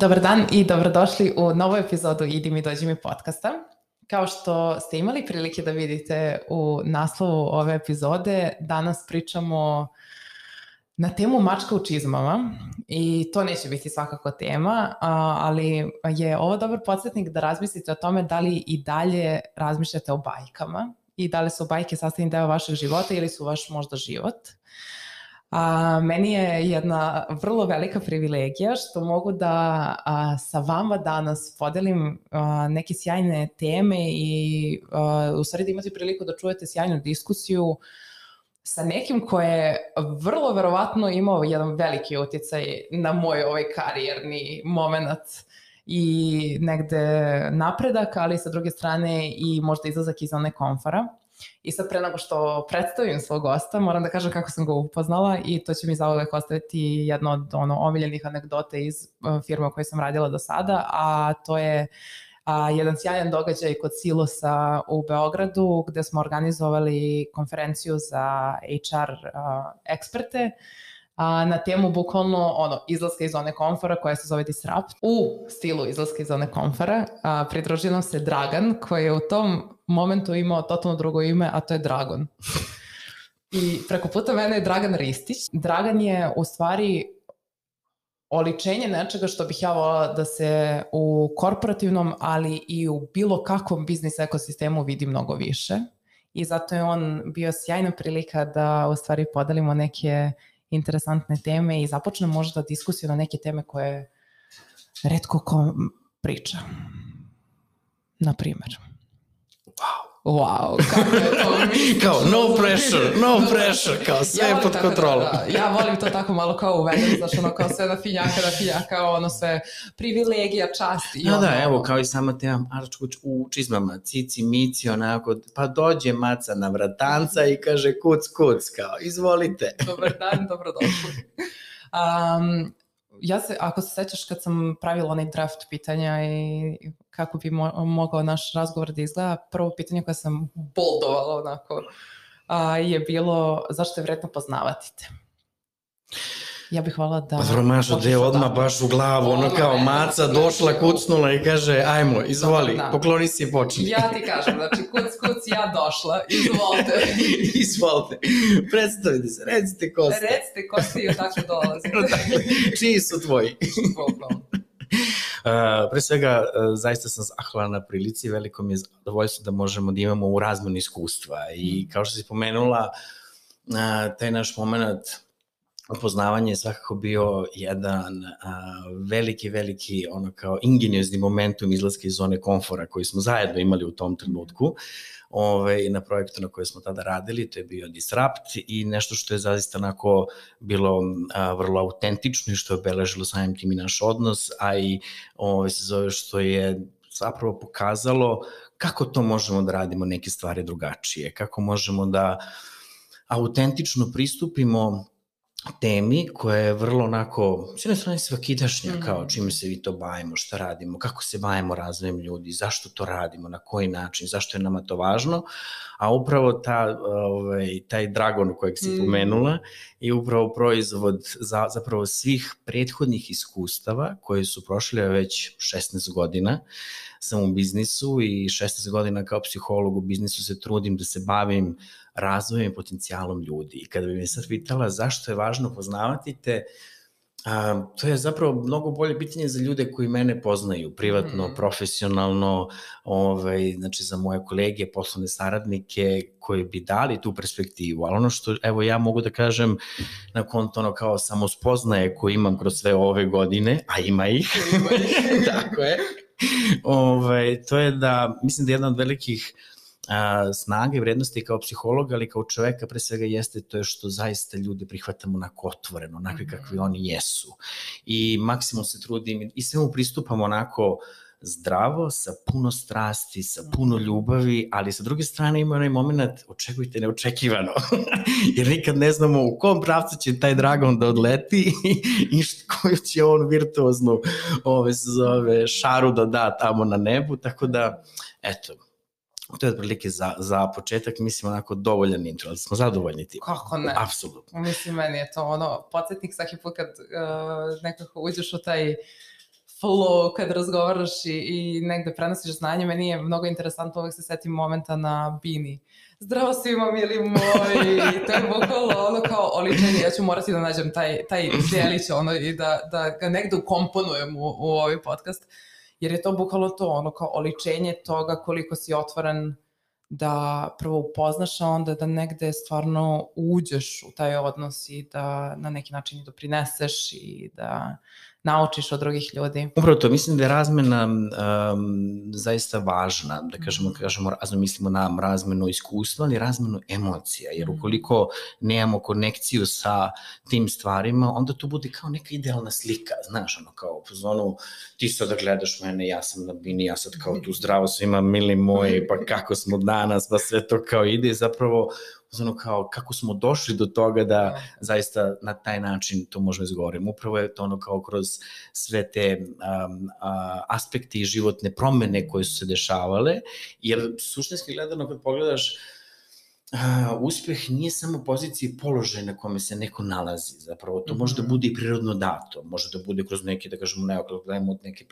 Dobar dan i dobrodošli u novu epizodu Idi mi, dođi mi podcasta. Kao što ste imali prilike da vidite u naslovu ove epizode, danas pričamo na temu mačka u čizmama i to neće biti svakako tema, ali je ovo dobar podsjetnik da razmislite o tome da li i dalje razmišljate o bajkama i da li su bajke sastavni deo vašeg života ili su vaš možda život. A, meni je jedna vrlo velika privilegija što mogu da a, sa vama danas podelim a, neke sjajne teme i a, u stvari da imate priliku da čujete sjajnu diskusiju sa nekim ko je vrlo verovatno imao jedan veliki utjecaj na moj ovaj karijerni moment i negde napredak, ali sa druge strane i možda izlazak iz one komfora. I sad pre nego što predstavim svog gosta, moram da kažem kako sam ga upoznala i to će mi zauvek ostaviti jedno od ono, omiljenih anegdota iz uh, firme u kojoj sam radila do sada, a to je a, jedan sjajan događaj kod Silosa u Beogradu gde smo organizovali konferenciju za HR a, eksperte a, na temu bukvalno ono, izlaska iz zone komfora koja se zove Disrupt. U stilu izlaska iz zone komfora a, pridružio nam se Dragan koji je u tom momentu imao totalno drugo ime, a to je Dragon. I preko puta mene je Dragan Ristić. Dragan je u stvari oličenje nečega što bih ja volala da se u korporativnom, ali i u bilo kakvom biznis ekosistemu vidi mnogo više. I zato je on bio sjajna prilika da u stvari podelimo neke interesantne teme i započnemo možda diskusiju na neke teme koje redko ko priča. Na primjer. Wow. Kako je to kao no pressure, no pressure, kao sve ja je pod kontrolom. Da, da, ja volim to tako malo kao uvedem, znaš, ono kao sve na finjaka, na finjaka, ono sve privilegija, čast i Da, ono. da, evo, kao i sama tema Arčkuć u čizmama, cici, mici, onako, pa dođe maca na vratanca i kaže kuc, kuc, kao, izvolite. Dobar dan, dobrodošli. Um, ja se, ako se sećaš kad sam pravila onaj draft pitanja i kako bi mo mogao naš razgovor da izgleda, prvo pitanje koje sam boldovala onako a, je bilo zašto je vredno poznavati te? Ja bih hvala da... Pa Mašo, počneš gde od odmah tamo. baš u glavu, ono kao maca došla, kucnula i kaže, ajmo, izvoli, Da, da. pokloni se i počni. Ja ti kažem, znači kuc, kuc, ja došla, izvolite. izvolite, predstavite se, recite ko ste. Recite ko ste i odakle dolazite. Čiji su tvoji? Bukvalno. Uh, pre svega, uh, zaista sam zahvalan na prilici, veliko mi je zadovoljstvo da možemo da imamo u razmenu iskustva i kao što si pomenula, uh, taj naš moment upoznavanje je svakako bio jedan a, veliki, veliki ono kao ingeniozni momentum izlaska iz zone komfora koji smo zajedno imali u tom trenutku ove, na projektu na koje smo tada radili, to je bio Disrupt i nešto što je zaista onako bilo a, vrlo autentično i što je obeležilo samim tim i naš odnos, a i ove, se zove što je zapravo pokazalo kako to možemo da radimo neke stvari drugačije, kako možemo da autentično pristupimo temi koja je vrlo onako, s jedne strane svakidašnja, Mhm. kao čime se vi to bavimo, šta radimo, kako se bavimo razvojem ljudi, zašto to radimo, na koji način, zašto je nama to važno, a upravo ta, ovaj, taj dragon kojeg si Mhm. pomenula je upravo proizvod za, zapravo svih prethodnih iskustava koje su prošle već 16 godina sam u biznisu i 16 godina kao psiholog u biznisu se trudim da se bavim razvojem i potencijalom ljudi. I kada bi me sad pitala zašto je važno poznavati te, a, to je zapravo mnogo bolje pitanje za ljude koji mene poznaju, privatno, Mhm. profesionalno, ovaj, znači za moje kolege, poslovne saradnike koji bi dali tu perspektivu, ali ono što evo ja mogu da kažem na konto ono kao samospoznaje koje imam kroz sve ove godine, a ima ih, Ima ih. tako je, ovaj, to je da, mislim da jedna od velikih a, snage i vrednosti kao psihologa, ali kao čoveka pre svega jeste to što zaista ljude prihvatamo onako otvoreno, onakvi Mhm. kakvi oni jesu. I maksimum se trudim i svemu pristupamo onako zdravo, sa puno strasti, sa puno ljubavi, ali sa druge strane ima onaj moment očekujte neočekivano, jer nikad ne znamo u kom pravcu će taj dragon da odleti i koju će on virtuoznu ove, se zove, šaru da da tamo na nebu, tako da, eto, to je otprilike za, za početak, mislim, onako dovoljan intro, ali smo zadovoljni tim. Kako ne? Apsolutno. Mislim, meni je to ono, podsjetnik svaki put kad uh, nekako uđeš u taj flow kad razgovaraš i, i negde prenosiš znanje. Meni je mnogo interesantno, uvek se setim momenta na Bini. Zdravo svima, mili moji, to je bukvalno ono kao oličenje, ja ću morati da nađem taj, taj djelić ono, i da, da ga negde ukomponujem u, u ovaj podcast, jer je to bukvalno to, ono kao oličenje toga koliko si otvoren da prvo upoznaš, a onda da negde stvarno uđeš u taj odnos i da na neki način i doprineseš i da naučiš od drugih ljudi. Upravo to, mislim da je razmena um, zaista važna, da kažemo, mhm. kažemo, razno mislimo na razmenu iskustva, ali razmenu emocija, jer mhm. ukoliko nemamo konekciju sa tim stvarima, onda to bude kao neka idealna slika, znaš, ono, kao u zonu, ti sada gledaš mene, ja sam na bini, ja sad kao tu zdravo svima, mili moji, pa kako smo danas, pa sve to kao ide, zapravo ono kao kako smo došli do toga da, da zaista na taj način to možemo izgovoriti. Upravo je to ono kao kroz sve te um, a, aspekte i životne promene koje su se dešavale, jer suštinski gledano kad pogledaš a, uspeh nije samo pozicija i položaj na kome se neko nalazi, zapravo to može da mhm. bude i prirodno dato, može da bude kroz neke, da kažemo, neokladajmo od neke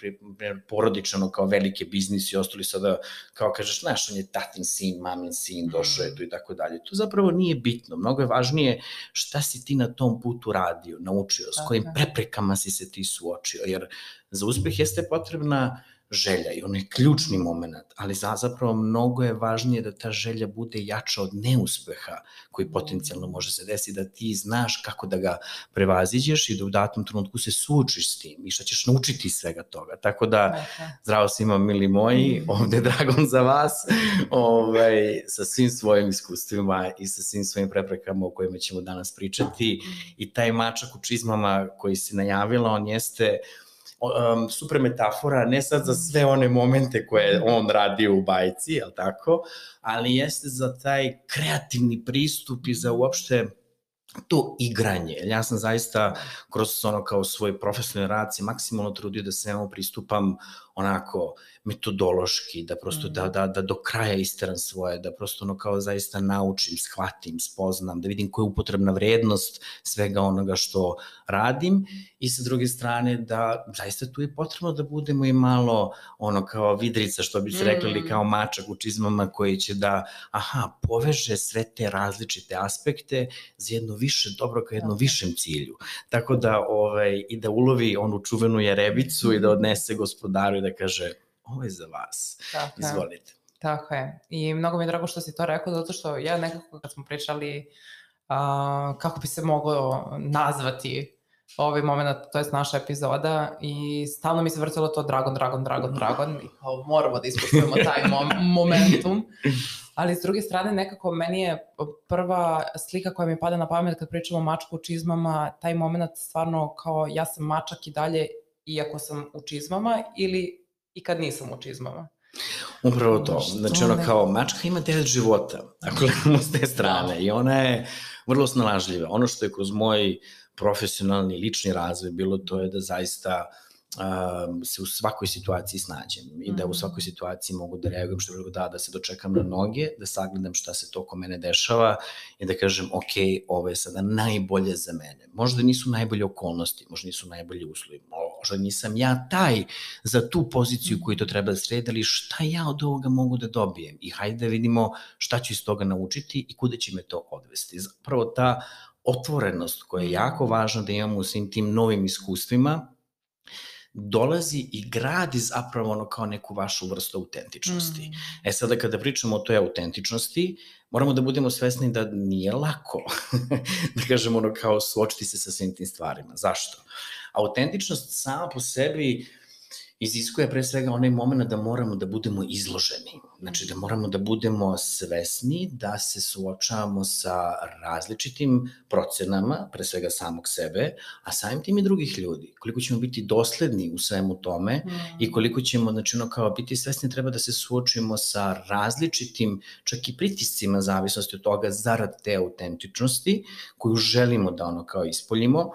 porodičano kao velike biznis i ostali sada, kao kažeš, znaš, on je tatin sin, mamin sin, došao je tu i tako dalje. To zapravo nije bitno, mnogo je važnije šta si ti na tom putu radio, naučio, s kojim preprekama si se ti suočio, jer za uspeh jeste potrebna želja i on je ključni moment, ali za, zapravo mnogo je važnije da ta želja bude jača od neuspeha koji potencijalno može se desiti, da ti znaš kako da ga prevaziđeš i da u datom trenutku se suočiš s tim i šta ćeš naučiti svega toga. Tako da, zdravo svima mili moji, mm. ovde Dragon za vas, ovaj, sa svim svojim iskustvima i sa svim svojim preprekama o kojima ćemo danas pričati i taj mačak u čizmama koji si najavila, on jeste um, super metafora, ne sad za sve one momente koje on radi u bajci, jel tako, ali jeste za taj kreativni pristup i za uopšte to igranje. Ja sam zaista kroz ono kao svoj profesionalni rad se maksimalno trudio da se pristupam onako metodološki, da prosto da, mhm. da, da do kraja isteram svoje, da prosto ono kao zaista naučim, shvatim, spoznam, da vidim koja je upotrebna vrednost svega onoga što radim i sa druge strane da zaista tu je potrebno da budemo i malo ono kao vidrica što bi se rekli ili kao mm. mačak u čizmama koji će da aha, poveže sve te različite aspekte za jedno više dobro ka jednom višem cilju. Tako da ovaj, i da ulovi onu čuvenu jerebicu i da odnese gospodaru i da kaže ovo je za vas. Tako Izvolite. Tako je. I mnogo mi je drago što si to rekao, zato što ja nekako kad smo pričali uh, kako bi se moglo nazvati ovaj moment, to je naša epizoda i stalno mi se vrtilo to Dragon, Dragon, Dragon, Dragon i kao moramo da ispustujemo taj mom momentum. Ali s druge strane nekako meni je prva slika koja mi pada na pamet kad pričamo o mačku u čizmama, taj moment stvarno kao ja sam mačak i dalje iako sam u čizmama ili i kad nisam u čizmama. Upravo to. Znači, ono kao, mačka ima teret života, ako gledamo s te strane. Da. I ona je vrlo snalažljiva. Ono što je kroz moj profesionalni, lični razvoj bilo to je da zaista uh, se u svakoj situaciji snađem i da u mhm. svakoj situaciji mogu da reagujem što je da, da se dočekam na noge, da sagledam šta se to oko mene dešava i da kažem ok, ovo je sada najbolje za mene. Možda nisu najbolje okolnosti, možda nisu najbolji uslovi, možda nisam ja taj za tu poziciju koju to treba da sredi, ali šta ja od ovoga mogu da dobijem i hajde da vidimo šta ću iz toga naučiti i kuda će me to odvesti. Zapravo ta otvorenost koja je jako važna da imamo u svim tim novim iskustvima, dolazi i gradi zapravo ono kao neku vašu vrstu autentičnosti. Mm. E sada kada pričamo o toj autentičnosti, moramo da budemo svesni da nije lako, da kažemo ono kao suočiti se sa svim tim stvarima. Zašto? Autentičnost sama po sebi iziskuje pre svega onaj moment da moramo da budemo izloženi. Znači da moramo da budemo svesni da se suočavamo sa različitim procenama, pre svega samog sebe, a samim tim i drugih ljudi. Koliko ćemo biti dosledni u svemu tome mm. i koliko ćemo, znači ono kao biti svesni treba da se suočimo sa različitim, čak i pritiscima zavisnosti od toga zarad te autentičnosti koju želimo da ono kao ispoljimo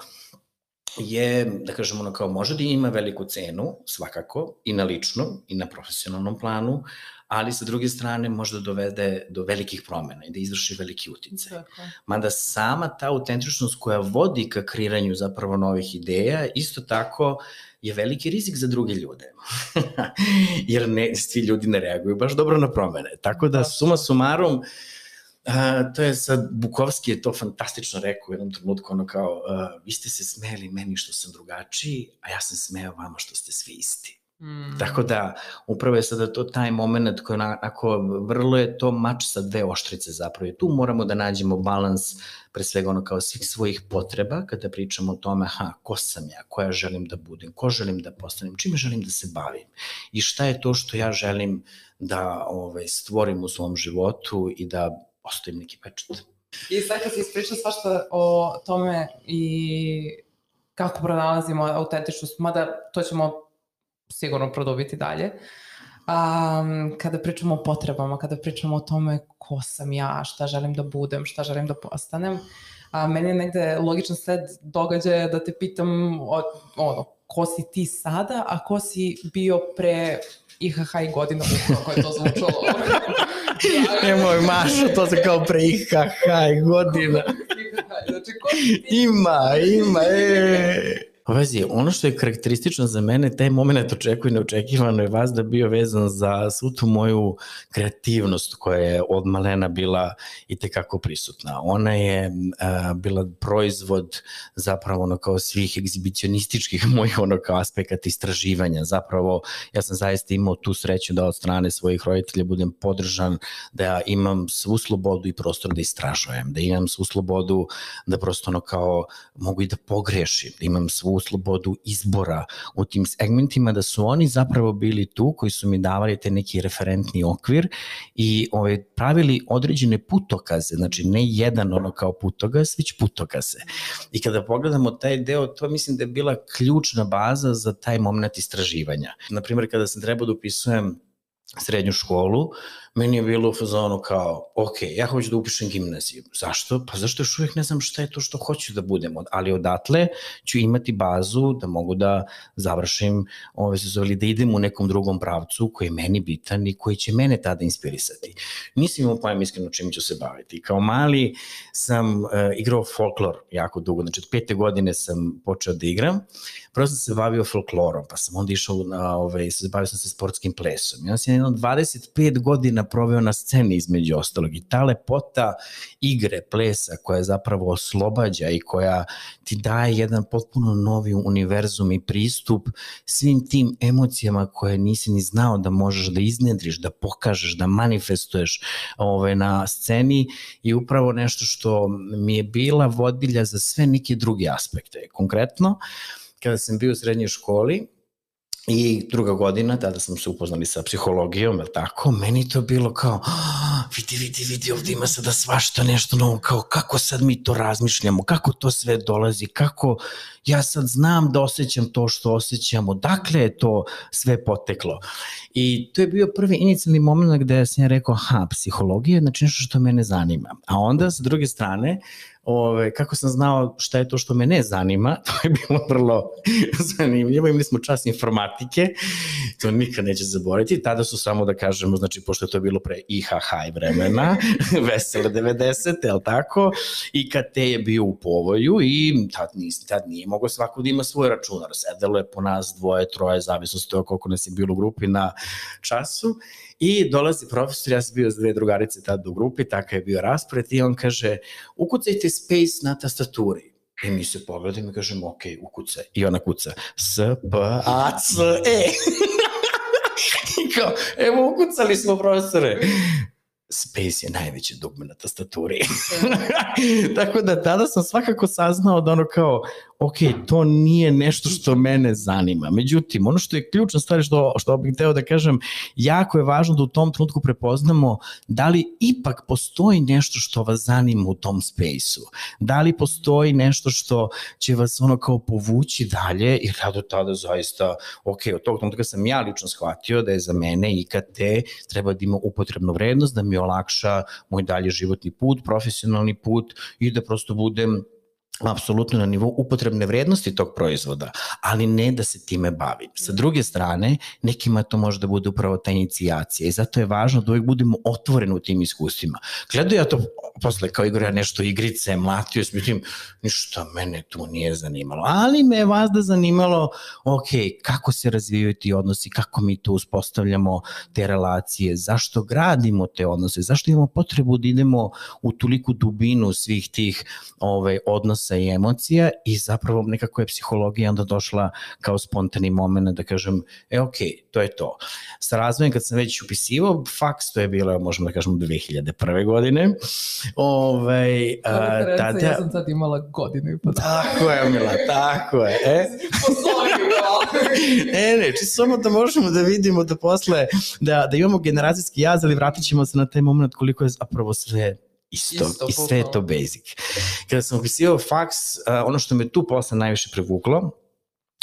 je, da kažemo, ono kao može da ima veliku cenu, svakako, i na ličnom, i na profesionalnom planu, ali sa druge strane možda dovede do velikih promena i da izvrši veliki utice. Mada sama ta autentičnost koja vodi ka kreiranju zapravo novih ideja, isto tako je veliki rizik za druge ljude. Jer ne, svi ljudi ne reaguju baš dobro na promene. Tako da, suma sumarum, Uh, to je sad, Bukovski je to fantastično rekao u jednom trenutku, ono kao, uh, vi ste se smeli meni što sam drugačiji, a ja sam smeo vama što ste svi isti. Mm. Tako da, upravo je sada to taj moment koji onako, vrlo je to mač sa dve oštrice zapravo. I tu moramo da nađemo balans pre svega ono kao svih svojih potreba kada pričamo o tome, ha, ko sam ja, ko ja želim da budem, ko želim da postanem, čime želim da se bavim i šta je to što ja želim da ovaj, stvorim u svom životu i da ostavim neki pečat. I sad kad se ispriča svašta o tome i kako pronalazimo autentičnost, mada to ćemo sigurno produbiti dalje. Um, kada pričamo o potrebama, kada pričamo o tome ko sam ja, šta želim da budem, šta želim da postanem, a, meni je negde logičan sled događaja da te pitam o, ono, ko si ti sada, a ko si bio pre IHH i godina kako je to zvučalo. Nemoj Mašo, to se kao pre IHH i godina. znači, ko si ti? Ima, ima, e. Pazi, ono što je karakteristično za mene, taj moment očekuje neočekivano je vas da bio vezan za svu tu moju kreativnost koja je od malena bila i tekako prisutna. Ona je uh, bila proizvod zapravo ono kao svih egzibicionističkih mojih ono kao aspekata istraživanja. Zapravo ja sam zaista imao tu sreću da od strane svojih roditelja budem podržan, da ja imam svu slobodu i prostor da istražujem, da imam svu slobodu da prosto ono kao mogu i da pogrešim, da imam svu slobodu izbora u tim segmentima, da su oni zapravo bili tu koji su mi davali te neki referentni okvir i ovaj, pravili određene putokaze, znači ne jedan ono kao putokaz, već putokaze. I kada pogledamo taj deo, to mislim da je bila ključna baza za taj moment istraživanja. Naprimer, kada sam trebao da upisujem srednju školu, meni je bilo u fazonu kao, ok, ja hoću da upišem gimnaziju. Zašto? Pa zašto još uvijek ne znam šta je to što hoću da budem, ali odatle ću imati bazu da mogu da završim, ove se zove, da idem u nekom drugom pravcu koji je meni bitan i koji će mene tada inspirisati. Nisam imao pojem iskreno čim ću se baviti. Kao mali sam uh, igrao folklor jako dugo, znači od pete godine sam počeo da igram, prvo sam se bavio folklorom, pa sam onda išao, na, ove, bavio sam se sportskim plesom. Ja sam jedno 25 godina godina proveo na sceni između ostalog i ta lepota igre, plesa koja zapravo oslobađa i koja ti daje jedan potpuno novi univerzum i pristup svim tim emocijama koje nisi ni znao da možeš da iznedriš, da pokažeš, da manifestuješ ove, na sceni i upravo nešto što mi je bila vodilja za sve neke druge aspekte. Konkretno, kada sam bio u srednjoj školi, I druga godina, tada smo se upoznali sa psihologijom, je tako? Meni to bilo kao, vidi, vidi, vidi, ovde ima sada svašta nešto novo, kao kako sad mi to razmišljamo, kako to sve dolazi, kako ja sad znam da osjećam to što osjećam, odakle je to sve poteklo. I to je bio prvi inicijalni moment gde sam ja rekao, ha, psihologija je znači nešto što mene zanima. A onda, sa druge strane, ove, kako sam znao šta je to što me ne zanima, to je bilo vrlo zanimljivo, imali smo čas informatike, to nikad neće zaboraviti, tada su samo da kažemo, znači, pošto je to bilo pre IHH vremena, vesele 90. je tako, i kad te je bio u povoju i tad, nis, tad nije mogo svako da ima svoj računar, sedelo je po nas dvoje, troje, zavisno s toga koliko nas je bilo u grupi na času, I dolazi profesor, ja sam bio s dve drugarice tada u grupi, takav je bio raspored i on kaže, ukucajte space na tastaturi. I mi se pogledamo i kažemo, ok, ukucaj. I ona kuca, S, P, A, C, E. I kao, evo ukucali smo profesore. Space je najveće dugme na tastaturi. Tako da tada sam svakako saznao da ono kao, ok, to nije nešto što mene zanima. Međutim, ono što je ključna stvar što, što bih teo da kažem, jako je važno da u tom trenutku prepoznamo da li ipak postoji nešto što vas zanima u tom spejsu. Da li postoji nešto što će vas ono kao povući dalje i ja do tada zaista, ok, od tog trenutka sam ja lično shvatio da je za mene IKT treba da ima upotrebnu vrednost, da mi olakša moj dalje životni put, profesionalni put i da prosto budem apsolutno na nivou upotrebne vrednosti tog proizvoda, ali ne da se time bavim. Sa druge strane, nekima to može da bude upravo ta inicijacija i zato je važno da uvijek budemo otvoreni u tim iskustvima. Gledao ja to posle kao Igor, ja nešto igrice, mlatio, mislim, ništa mene tu nije zanimalo, ali me je vas da zanimalo, ok, kako se razvijaju ti odnosi, kako mi to uspostavljamo te relacije, zašto gradimo te odnose, zašto imamo potrebu da idemo u toliku dubinu svih tih ovaj, odnosa i emocija i zapravo nekako je psihologija onda došla kao spontani moment da kažem, e ok, to je to. Sa razvojem kad sam već upisivao faks, to je bilo, možemo da kažemo, 2001. godine, Ovaj, a, tada... Ja sam sad imala godinu i po Tako je, Mila, tako je. E? e, ne, či samo da možemo da vidimo da posle, da, da imamo generacijski jaz, ali vratit ćemo se na taj moment koliko je zapravo sve isto, isto i sve je to basic. Kada sam upisivao faks, ono što me tu posle najviše privuklo,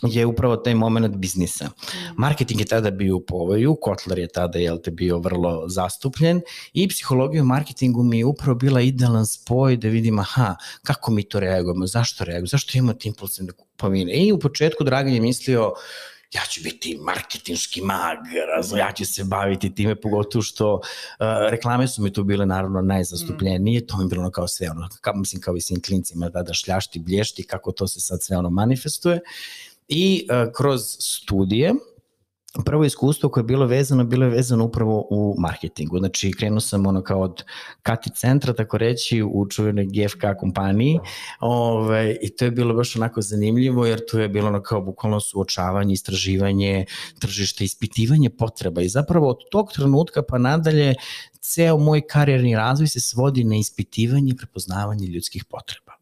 je upravo taj moment biznisa. Mm. Marketing je tada bio u povoju, Kotler je tada jel te, bio vrlo zastupljen i psihologija u marketingu mi je upravo bila idealan spoj da vidim aha, kako mi to reagujemo, zašto reagujemo, zašto imamo te impulsivne kupovine. I u početku Dragan je mislio ja ću biti marketinški mag, razno, ja ću se baviti time, pogotovo što uh, reklame su mi tu bile naravno najzastupljenije, mm. to mi je bilo ono kao sve ono, kao, mislim kao i svim klincima da da šljašti, blješti, kako to se sad sve ono manifestuje. I uh, kroz studije prvo iskustvo koje je bilo vezano, bilo je vezano upravo u marketingu. Znači, krenuo sam ono kao od Kati centra, tako reći, u čuvenoj GFK kompaniji. Ove, ovaj, i to je bilo baš onako zanimljivo, jer tu je bilo ono kao bukvalno suočavanje, istraživanje, tržište, ispitivanje potreba. I zapravo od tog trenutka pa nadalje ceo moj karijerni razvoj se svodi na ispitivanje i prepoznavanje ljudskih potreba.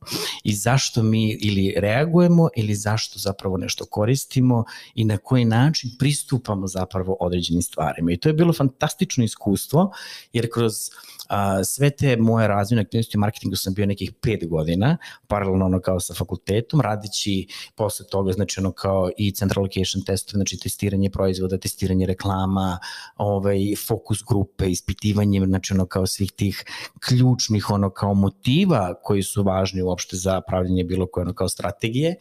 I zašto mi ili reagujemo ili zašto zapravo nešto koristimo i na koji način pristupamo zapravo određenim stvarima. I to je bilo fantastično iskustvo jer kroz uh, A, sve te moje razvojne aktivnosti u marketingu sam bio nekih pet godina, paralelno ono kao sa fakultetom, radići posle toga, znači ono kao i central location testove, znači testiranje proizvoda, testiranje reklama, ovaj, fokus grupe, ispitivanje, znači ono kao svih tih ključnih ono kao motiva koji su važni uopšte za pravljanje bilo koje ono kao strategije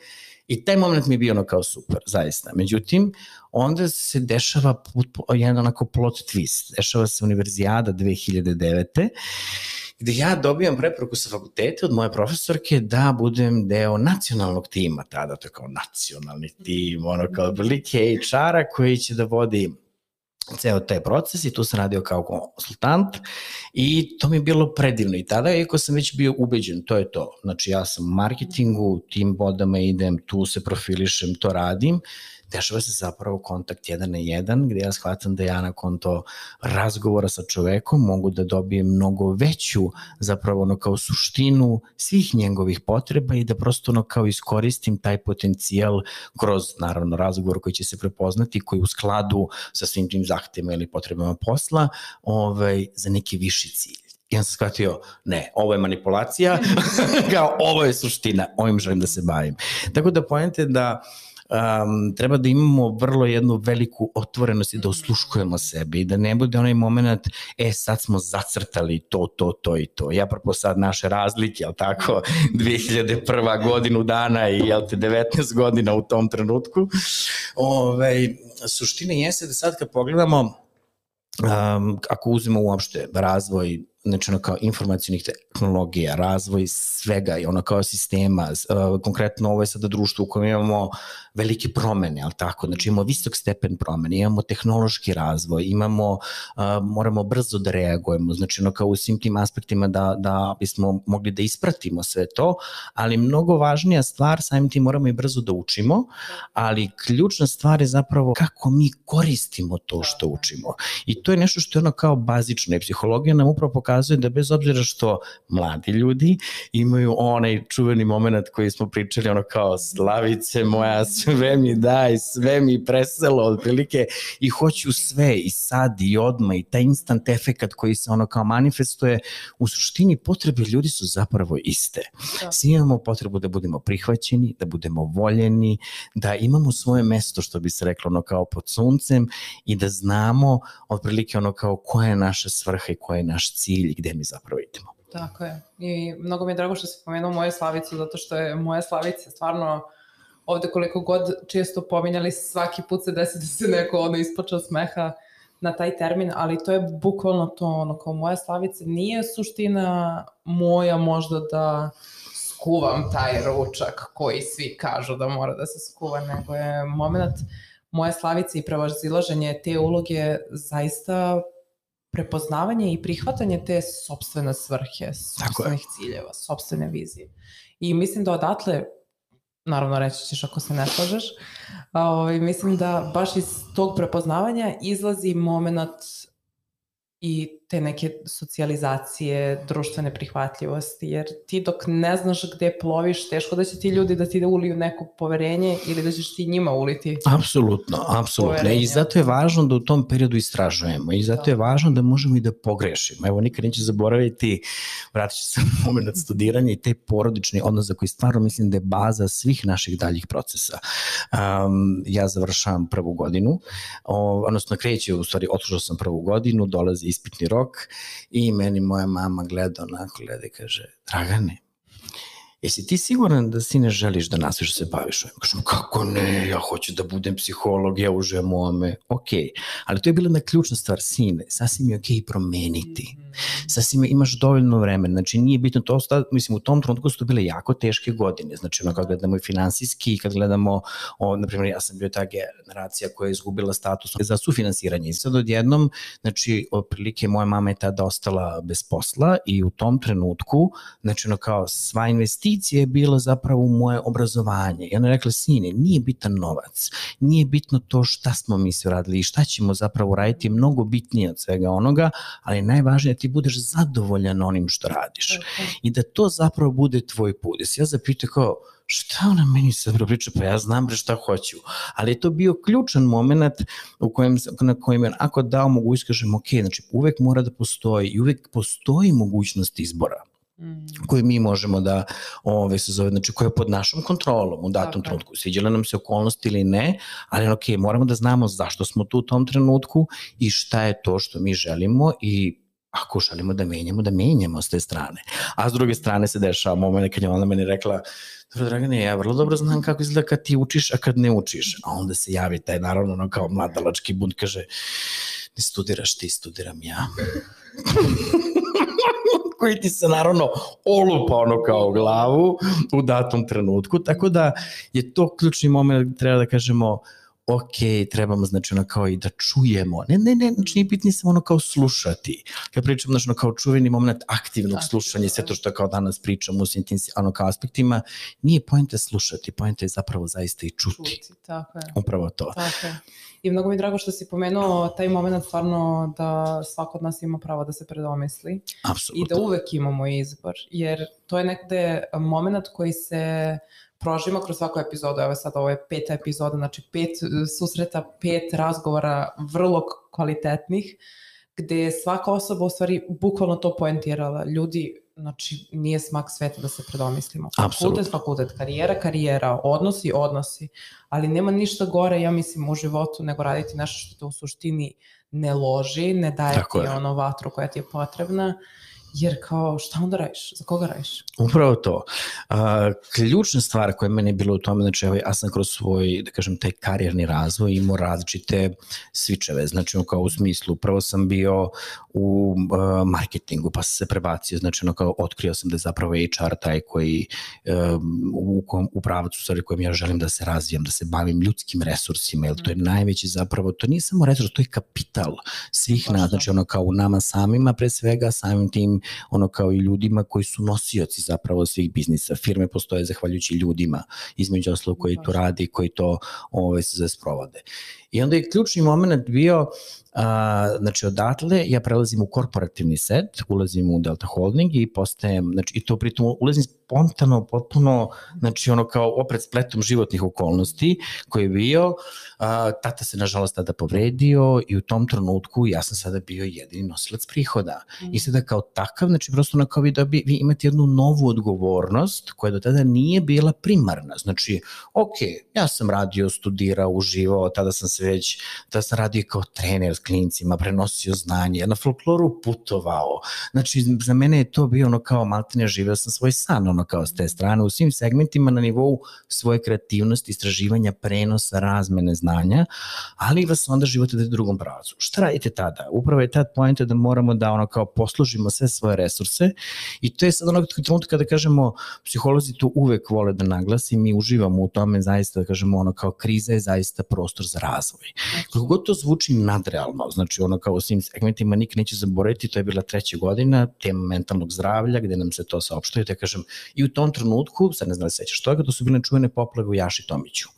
I taj moment mi je bio ono kao super, zaista. Međutim, onda se dešava jedan onako plot twist. Dešava se univerzijada 2009 gde ja dobijam preporuku sa fakulteta od moje profesorke da budem deo nacionalnog tima tada, to je kao nacionalni tim, ono kao velike HR-a koji će da vodi ceo taj proces i tu sam radio kao konsultant i to mi je bilo predivno i tada, iako sam već bio ubeđen, to je to. Znači ja sam u marketingu, tim vodama idem, tu se profilišem, to radim dešava se zapravo kontakt jedan na jedan, gde ja shvatam da ja nakon to razgovora sa čovekom mogu da dobijem mnogo veću zapravo ono kao suštinu svih njegovih potreba i da prosto ono kao iskoristim taj potencijal kroz naravno razgovor koji će se prepoznati, koji u skladu sa svim tim zahtevima ili potrebama posla ovaj, za neki viši cilj. I on sam shvatio, ne, ovo je manipulacija, kao ovo je suština, ovim želim da se bavim. Tako da pojente da uh, um, treba da imamo vrlo jednu veliku otvorenost i da osluškujemo sebe i da ne bude onaj moment, e sad smo zacrtali to, to, to i to. Ja prvo sad naše razlike, jel tako, 2001. godinu dana i jel te 19 godina u tom trenutku. Ove, suština jeste da sad kad pogledamo um, ako uzmemo uopšte razvoj znači ono kao informacijnih tehnologija, razvoj svega i ono kao sistema, uh, konkretno ovo je sada društvo u kojem imamo velike promene, ali tako, znači imamo visok stepen promene, imamo tehnološki razvoj, imamo, uh, moramo brzo da reagujemo, znači ono kao u svim tim aspektima da, da bismo mogli da ispratimo sve to, ali mnogo važnija stvar, samim tim moramo i brzo da učimo, ali ključna stvar je zapravo kako mi koristimo to što učimo. I to je nešto što je ono kao bazično i psihologija nam upravo pokazuje da bez obzira što mladi ljudi imaju onaj čuveni moment koji smo pričali, ono kao slavice moja, sve mi daj, sve mi preselo otprilike i hoću sve i sad i odma i taj instant efekat koji se ono kao manifestuje, u suštini potrebe ljudi su zapravo iste. Da. Svi imamo potrebu da budemo prihvaćeni, da budemo voljeni, da imamo svoje mesto, što bi se reklo, ono kao pod suncem i da znamo otprilike ono kao koja je naša svrha i koja je naš cilj i gde mi zapravo idemo. Tako je. I mnogo mi je drago što si pomenuo moju slavicu, zato što je moja slavica stvarno ovde koliko god često pominjali, svaki put se desi da se neko ono ispočeo smeha na taj termin, ali to je bukvalno to, ono, kao moja slavica nije suština moja možda da skuvam taj ručak koji svi kažu da mora da se skuva, nego je moment moje slavice i prevazilaženje te uloge zaista prepoznavanje i prihvatanje te sobstvene svrhe, sobstvenih ciljeva, sobstvene vizije. I mislim da odatle naravno reći ćeš ako se ne slažeš. Ovaj, mislim da baš iz tog prepoznavanja izlazi moment i te neke socijalizacije, društvene prihvatljivosti, jer ti dok ne znaš gde ploviš, teško da će ti ljudi da ti da uliju neko poverenje ili da ćeš ti njima uliti. Apsolutno, apsolutno. Poverenje. I zato je važno da u tom periodu istražujemo i zato da. je važno da možemo i da pogrešimo. Evo, nikad neće zaboraviti, vratit ću se na moment studiranja i te porodični odnos za koji stvarno mislim da je baza svih naših daljih procesa. Um, ja završavam prvu godinu, o, odnosno kreće, u stvari, otružao sam prvu godinu, dolazi ispitni rok, rok i meni moja mama gleda onako, gleda i kaže, Dragane, jesi ti siguran da ti ne želiš da nastaviš da se baviš ovim? Kažem, kako ne, ja hoću da budem psiholog, ja uživam u ome. Ok, ali to je bila na ključna stvar, sine, sasvim je ok promeniti. Mm -hmm sasvim imaš dovoljno vremena, znači nije bitno to, sta, mislim u tom trenutku su to bile jako teške godine, znači ono kad gledamo i finansijski i kad gledamo, o, na primjer ja sam bio ta generacija koja je izgubila status za sufinansiranje. I sad odjednom, znači otprilike moja mama je tada ostala bez posla i u tom trenutku, znači ono kao sva investicija je bila zapravo u moje obrazovanje. I ona je rekla, sine, nije bitan novac, nije bitno to šta smo mi sve radili i šta ćemo zapravo raditi, mnogo bitnije od svega onoga, ali najvažnije ti budeš zadovoljan onim što radiš. Okay. I da to zapravo bude tvoj put. Ja zapitao kao, šta ona meni sad priča, pa ja znam bre šta hoću. Ali je to bio ključan moment u kojem, na kojem je ako dao mogućnost, kažem, ok, znači uvek mora da postoji i uvek postoji mogućnost izbora mm. koju mi možemo da ove, se zove, znači koja je pod našom kontrolom u datom okay. trenutku. Sviđale nam se okolnosti ili ne, ali ok, moramo da znamo zašto smo tu u tom trenutku i šta je to što mi želimo i ako želimo da menjamo, da menjamo s te strane. A s druge strane se dešava moment kad je ona meni rekla, dobro Dragane, ja vrlo dobro znam kako izgleda kad ti učiš, a kad ne učiš. A onda se javi taj, naravno, ono kao mladalački bunt, kaže, ne studiraš ti, studiram ja. koji ti se naravno olupa ono kao glavu u datom trenutku, tako da je to ključni moment, treba da kažemo, ok, trebamo znači ono kao i da čujemo. Ne, ne, ne, znači nije bitnije samo ono kao slušati. Kad pričamo znači ono kao čuveni moment aktivnog slušanja i sve to što kao danas pričamo u svim tim ono kao aspektima, nije pojenta slušati, pojenta je zapravo zaista i čuti. Čuti, tako je. Upravo to. Tako je. I mnogo mi je drago što si pomenuo taj moment stvarno da svako od nas ima pravo da se predomisli. Apsolutno. I da uvek imamo izbor. Jer to je nekde moment koji se prožimo kroz svaku epizodu, evo sad ovo je peta epizoda, znači pet susreta, pet razgovora vrlo kvalitetnih, gde je svaka osoba u stvari bukvalno to poentirala. Ljudi, znači nije smak sveta da se predomislimo. Fakultet, fakultet, karijera, karijera, odnosi, odnosi, ali nema ništa gore, ja mislim, u životu nego raditi nešto što te u suštini ne loži, ne daje Tako ti je. ono vatru koja ti je potrebna Jer kao, šta onda radiš? Za koga radiš? Upravo to. A, ključna stvar koja je meni bila u tome, znači ja sam kroz svoj, da kažem, taj karijerni razvoj imao različite svičeve, znači kao u smislu, prvo sam bio u uh, marketingu, pa sam se prebacio, znači ono kao otkrio sam da je zapravo HR taj koji um, u, u pravacu stvari kojim ja želim da se razvijam, da se bavim ljudskim resursima, jer to je najveći zapravo, to nije samo resurs, to je kapital svih nas, znači ono kao u nama samima pre svega, samim tim ono kao i ljudima koji su nosioci zapravo svih biznisa. Firme postoje zahvaljujući ljudima, između oslo koji to radi koji to ove, se sprovode. I onda je ključni moment bio A, znači, odatle ja prelazim u korporativni set, ulazim u Delta Holding i postajem, znači, i to pritom ulazim spontano, potpuno, znači, ono kao opred spletom životnih okolnosti koji je bio, a, tata se nažalost tada povredio i u tom trenutku ja sam sada bio jedini nosilac prihoda. Mm. I sada kao takav, znači, prosto na kao vi, da bi, vi imate jednu novu odgovornost koja do tada nije bila primarna. Znači, ok, ja sam radio, studirao, uživao, tada sam se već, tada sam radio kao trener, klincima, prenosio znanje, na folkloru putovao. Znači, za mene je to bio ono kao maltene živeo sam svoj san, ono kao s te strane, u svim segmentima na nivou svoje kreativnosti, istraživanja, prenosa, razmene znanja, ali vas onda život ide u drugom pravcu. Šta radite tada? Upravo je tad pojenta da moramo da ono kao poslužimo sve svoje resurse i to je sad onog trenutka kada kažemo psiholozi to uvek vole da naglasi, mi uživamo u tome zaista da kažemo ono kao kriza je zaista prostor za razvoj. Kako god to zvuči nadrealno, znači ono kao u svim segmentima nik neće zaboraviti, to je bila treća godina, tema mentalnog zdravlja, gde nam se to saopštuje, te kažem, i u tom trenutku, sad ne znam da sećaš toga, to su bile čuvene poplave u Jaši Tomiću.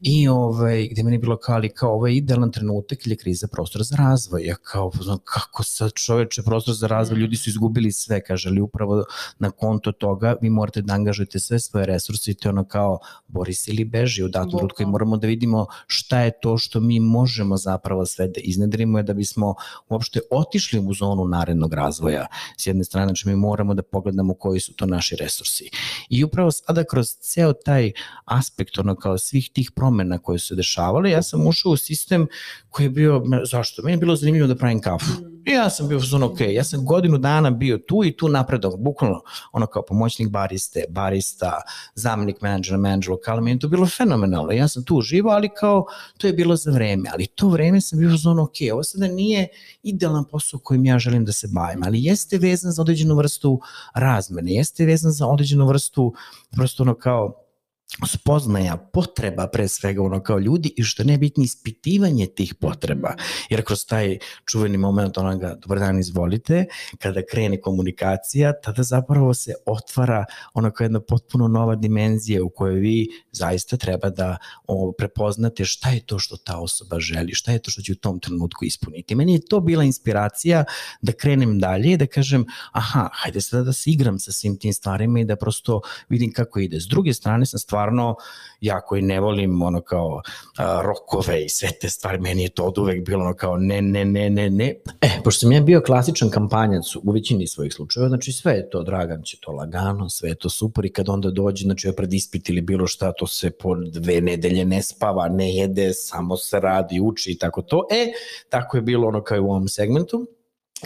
I ovaj, gde meni bilo kao, ali kao ovo je idealan trenutak ili je kriza prostor za razvoj. Ja kao, znam, kako sad čoveče prostor za razvoj, ljudi su izgubili sve, kaže, ali upravo na konto toga vi morate da angažujete sve svoje resurse i to je ono kao Boris ili beži u datom trenutku i moramo da vidimo šta je to što mi možemo zapravo sve da iznedrimo je da bismo uopšte otišli u zonu narednog razvoja. S jedne strane, znači mi moramo da pogledamo koji su to naši resursi. I upravo sada kroz ceo taj aspekt, ono kao svih tih promena koje su se dešavale, ja sam ušao u sistem koji je bio, zašto? Meni je bilo zanimljivo da pravim kafu. I ja sam bio uzon, ok, ja sam godinu dana bio tu i tu napredao, bukvalno ono kao pomoćnik bariste, barista, zamenik menadžera, menadžer lokala, meni to bilo fenomenalno. Ja sam tu uživao, ali kao to je bilo za vreme, ali to vreme sam bio uzon, ok, ovo sada nije idealan posao kojim ja želim da se bavim, ali jeste vezan za određenu vrstu razmene, jeste vezan za određenu vrstu prosto ono kao spoznaja potreba pre svega ono kao ljudi i što nebitni ispitivanje tih potreba. Jer kroz taj čuveni moment onoga dobar dan izvolite, kada krene komunikacija, tada zapravo se otvara ono kao jedna potpuno nova dimenzija u kojoj vi zaista treba da o, prepoznate šta je to što ta osoba želi, šta je to što će u tom trenutku ispuniti. Meni je to bila inspiracija da krenem dalje i da kažem aha, hajde sada da se igram sa svim tim stvarima i da prosto vidim kako ide. S druge strane sam stvar stvarno, ja koji ne volim ono kao a, rokove i sve te stvari, meni je to od uvek bilo ono kao ne, ne, ne, ne, ne. E, pošto sam ja bio klasičan kampanjac u većini svojih slučajeva, znači sve je to, Dragan će to lagano, sve je to super i kad onda dođe, znači ja pred ispit ili bilo šta, to se po dve nedelje ne spava, ne jede, samo se radi, uči i tako to. E, tako je bilo ono kao i u ovom segmentu.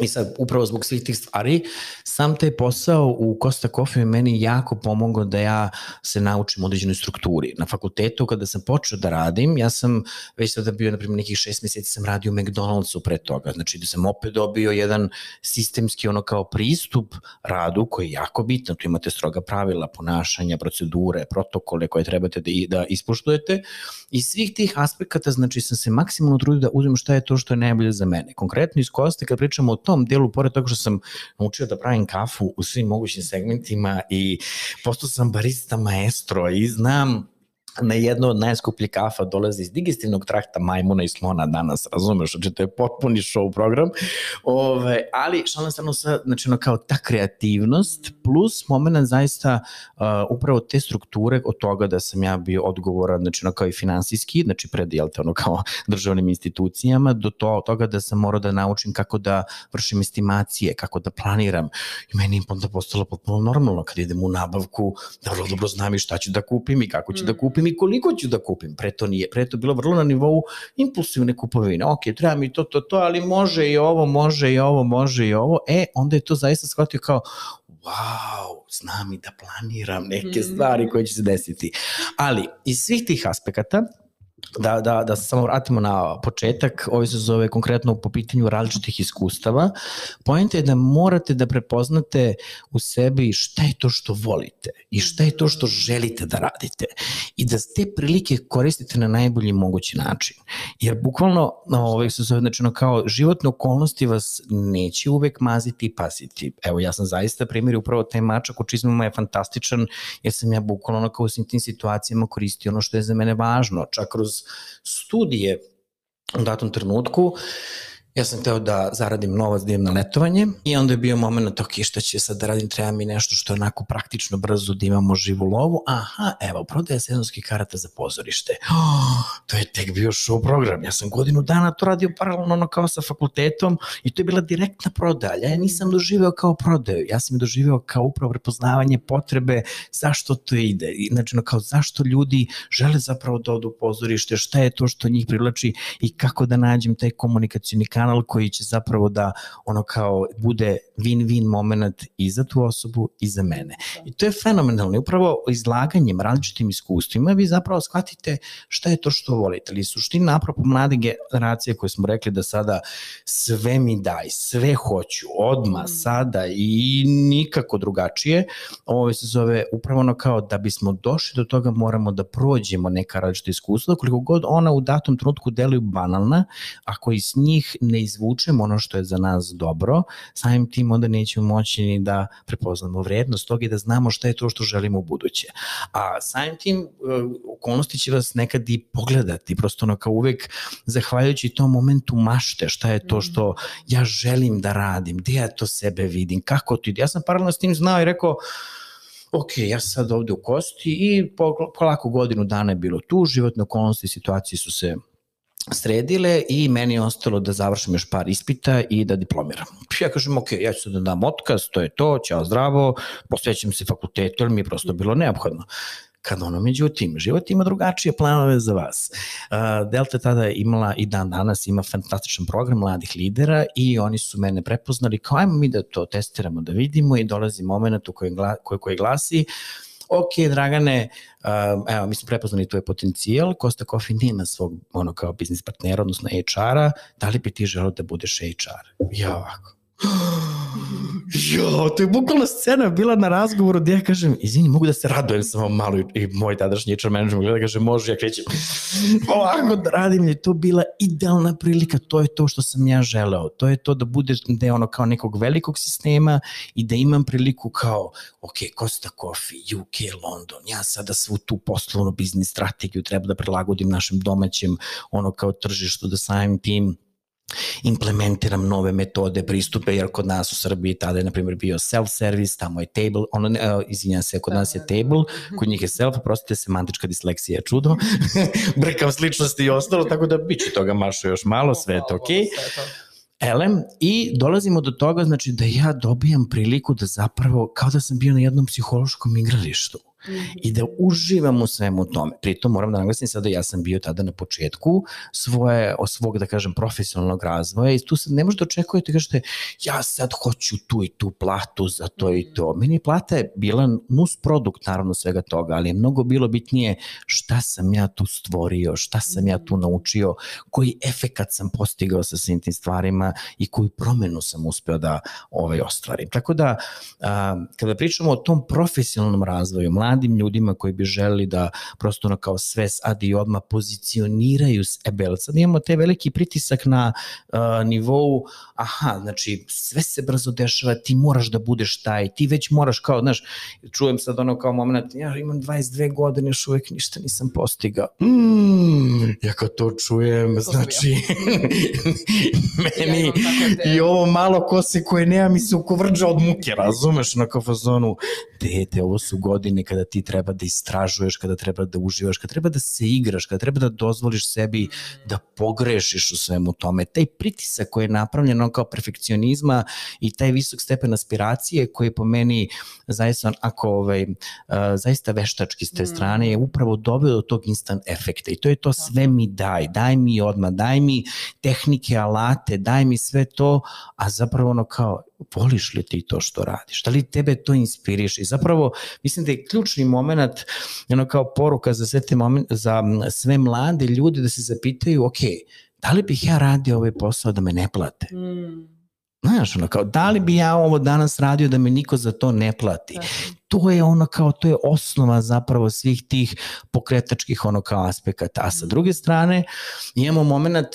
I sad, upravo zbog svih tih stvari, sam taj posao u Costa Coffee je meni jako pomogao da ja se naučim određenoj strukturi. Na fakultetu, kada sam počeo da radim, ja sam već sada bio, na primjer, nekih šest meseci sam radio u McDonald'su pre toga. Znači, da sam opet dobio jedan sistemski ono kao pristup radu koji je jako bitan. Tu imate stroga pravila, ponašanja, procedure, protokole koje trebate da, da ispoštujete. I svih tih aspekata, znači, sam se maksimalno trudio da uzmem šta je to što je najbolje za mene. Konkretno iz Koste, kad pričamo o tom delu, pored toga što sam naučio da pravim kafu u svim mogućim segmentima i postao sam barista maestro i znam na jedno od najskupljih kafa dolazi iz digestivnog trakta majmuna i slona danas, razumeš, znači to je potpuni show program, Ove, ali šalim stranu sa, znači ono kao ta kreativnost plus moment zaista uh, upravo te strukture od toga da sam ja bio odgovoran, znači ono kao i finansijski, znači pred, jel te, ono kao državnim institucijama, do to, toga da sam morao da naučim kako da vršim estimacije, kako da planiram. I meni je onda postalo potpuno normalno kad idem u nabavku, da vrlo dobro znam i šta ću da kupim i kako ću mm. da kupim kupim i koliko ću da kupim. Pre to nije, pre to bilo vrlo na nivou impulsivne kupovine. Ok, treba mi to, to, to, ali može i ovo, može i ovo, može i ovo. E, onda je to zaista shvatio kao, wow, znam i da planiram neke mhm. stvari koje će se desiti. Ali, iz svih tih aspekata, da, da, da se samo vratimo na početak, ovo se zove konkretno po pitanju različitih iskustava. Pojenta je da morate da prepoznate u sebi šta je to što volite i šta je to što želite da radite i da te prilike koristite na najbolji mogući način. Jer bukvalno, ovaj, se zove, znači, kao životne okolnosti vas neće uvek maziti i pasiti. Evo, ja sam zaista primjer upravo taj mačak u čizmama je fantastičan, jer sam ja bukvalno kao u svim tim situacijama koristio ono što je za mene važno, čak kroz studije u datom trenutku Ja sam teo da zaradim novac, da idem na letovanje i onda je bio moment, ok, šta će sad da radim, treba mi nešto što je onako praktično brzo da imamo živu lovu. Aha, evo, prodaje sezonski karata za pozorište. Oh, to je tek bio show program. Ja sam godinu dana to radio paralelno ono kao sa fakultetom i to je bila direktna prodaja. Ja nisam doživeo kao prodaju, ja sam doživeo kao upravo prepoznavanje potrebe zašto to ide. Znači, ono kao zašto ljudi žele zapravo da odu u pozorište, šta je to što njih privlači i kako da nađem taj komunikacijni kanal kanal koji će zapravo da ono kao bude win-win moment i za tu osobu i za mene. I to je fenomenalno. I upravo izlaganjem različitim iskustvima vi zapravo shvatite šta je to što volite. Ali suština napravo mlade generacije koje smo rekli da sada sve mi daj, sve hoću, odma, mm. sada i nikako drugačije. Ovo se zove upravo ono kao da bismo došli do toga moramo da prođemo neka različita iskustva, koliko god ona u datom trenutku deluju banalna, ako iz njih ne izvučemo ono što je za nas dobro, samim tim onda nećemo moći ni da prepoznamo vrednost toga i da znamo šta je to što želimo u buduće. A samim tim e, okolnosti će vas nekad i pogledati, prosto ono kao uvek zahvaljujući tom momentu mašte, šta je to što ja želim da radim, gde ja to sebe vidim, kako to ide. Ja sam paralelno s tim znao i rekao, ok, ja sam sad ovde u kosti i polako godinu dana je bilo tu, životne okolnosti i situacije su se sredile i meni je ostalo da završim još par ispita i da diplomiram. Ja kažem, ok, ja ću da dam otkaz, to je to, ćao zdravo, posvećam se fakultetu, jer mi je prosto bilo neophodno. Kad ono, međutim, život ima drugačije planove za vas. Delta tada imala i dan danas ima fantastičan program mladih lidera i oni su mene prepoznali kao ajmo mi da to testiramo, da vidimo i dolazi moment u kojem, koji, koji glasi ok, Dragane, uh, evo, mi smo prepoznali tvoj potencijal, Costa Coffee nema svog, ono, kao biznis partnera, odnosno HR-a, da li bi ti želeo da budeš HR? Ja ovako, Jo, to je bukvalno scena bila na razgovoru gde ja kažem, izvini, mogu da se radujem samo malo i, moj tadašnji HR manager gleda, kaže, može, ja krećem. Ovako da radim, je to bila idealna prilika, to je to što sam ja želeo, to je to da bude da je ono kao nekog velikog sistema i da imam priliku kao, ok, Costa Coffee, UK, London, ja sada svu tu poslovnu biznis strategiju treba da prilagodim našem domaćem ono kao tržištu, da samim tim implementiram nove metode, pristupe, jer kod nas u Srbiji tada je, na primjer, bio self-service, tamo je table, ono, uh, izvinjam se, kod nas je da, da, da. table, kod njih je self, prostite, semantička disleksija je čudo, brkam sličnosti i ostalo, tako da biće toga mašo još malo, sve je to okej. Okay. Elem, i dolazimo do toga, znači, da ja dobijam priliku da zapravo, kao da sam bio na jednom psihološkom igralištu i da uživam u svemu tome. Pritom moram da naglasim sada, ja sam bio tada na početku svoje, o svog, da kažem, profesionalnog razvoja i tu sad ne možete očekujete da kažete ja sad hoću tu i tu platu za to i to. Meni plata je bila nus produkt naravno svega toga, ali je mnogo bilo bitnije šta sam ja tu stvorio, šta sam ja tu naučio, koji efekat sam postigao sa svim tim stvarima i koju promenu sam uspeo da ovaj, ostvarim. Tako da, a, kada pričamo o tom profesionalnom razvoju, mladi mladim ljudima koji bi želeli da prosto ono kao sve sad i odmah pozicioniraju sebe. Sad imamo te veliki pritisak na uh, nivou, aha, znači sve se brzo dešava, ti moraš da budeš taj, ti već moraš kao, znaš, čujem sad ono kao moment, ja imam 22 godine, još uvek ništa nisam postigao. Mm, ja kad to čujem, znači, meni ja i ovo malo kose koje nema mi se ukovrđa od muke, razumeš, na kao fazonu, dete, ovo su godine kada ti treba da istražuješ, kada treba da uživaš, kada treba da se igraš, kada treba da dozvoliš sebi da pogrešiš u svemu tome. Taj pritisak koji je napravljen on kao perfekcionizma i taj visok stepen aspiracije koji je po meni zaista ako ovaj, zaista veštački s te mm. strane je upravo doveo do tog instant efekta i to je to sve mi daj, daj mi odmah, daj mi tehnike, alate, daj mi sve to, a zapravo ono kao voliš li ti to što radiš? Da li tebe to inspiriše? I zapravo mislim da je ključni moment, ono kao poruka za sve, te moment, za sve mlade ljude da se zapitaju, ok, da li bih ja radio ovaj posao da me ne plate? Mm. Znaš, ono kao, da li bi ja ovo danas radio da me niko za to ne plati? To je ono kao, to je osnova zapravo svih tih pokretačkih ono kao aspekata. A sa mm. druge strane, imamo moment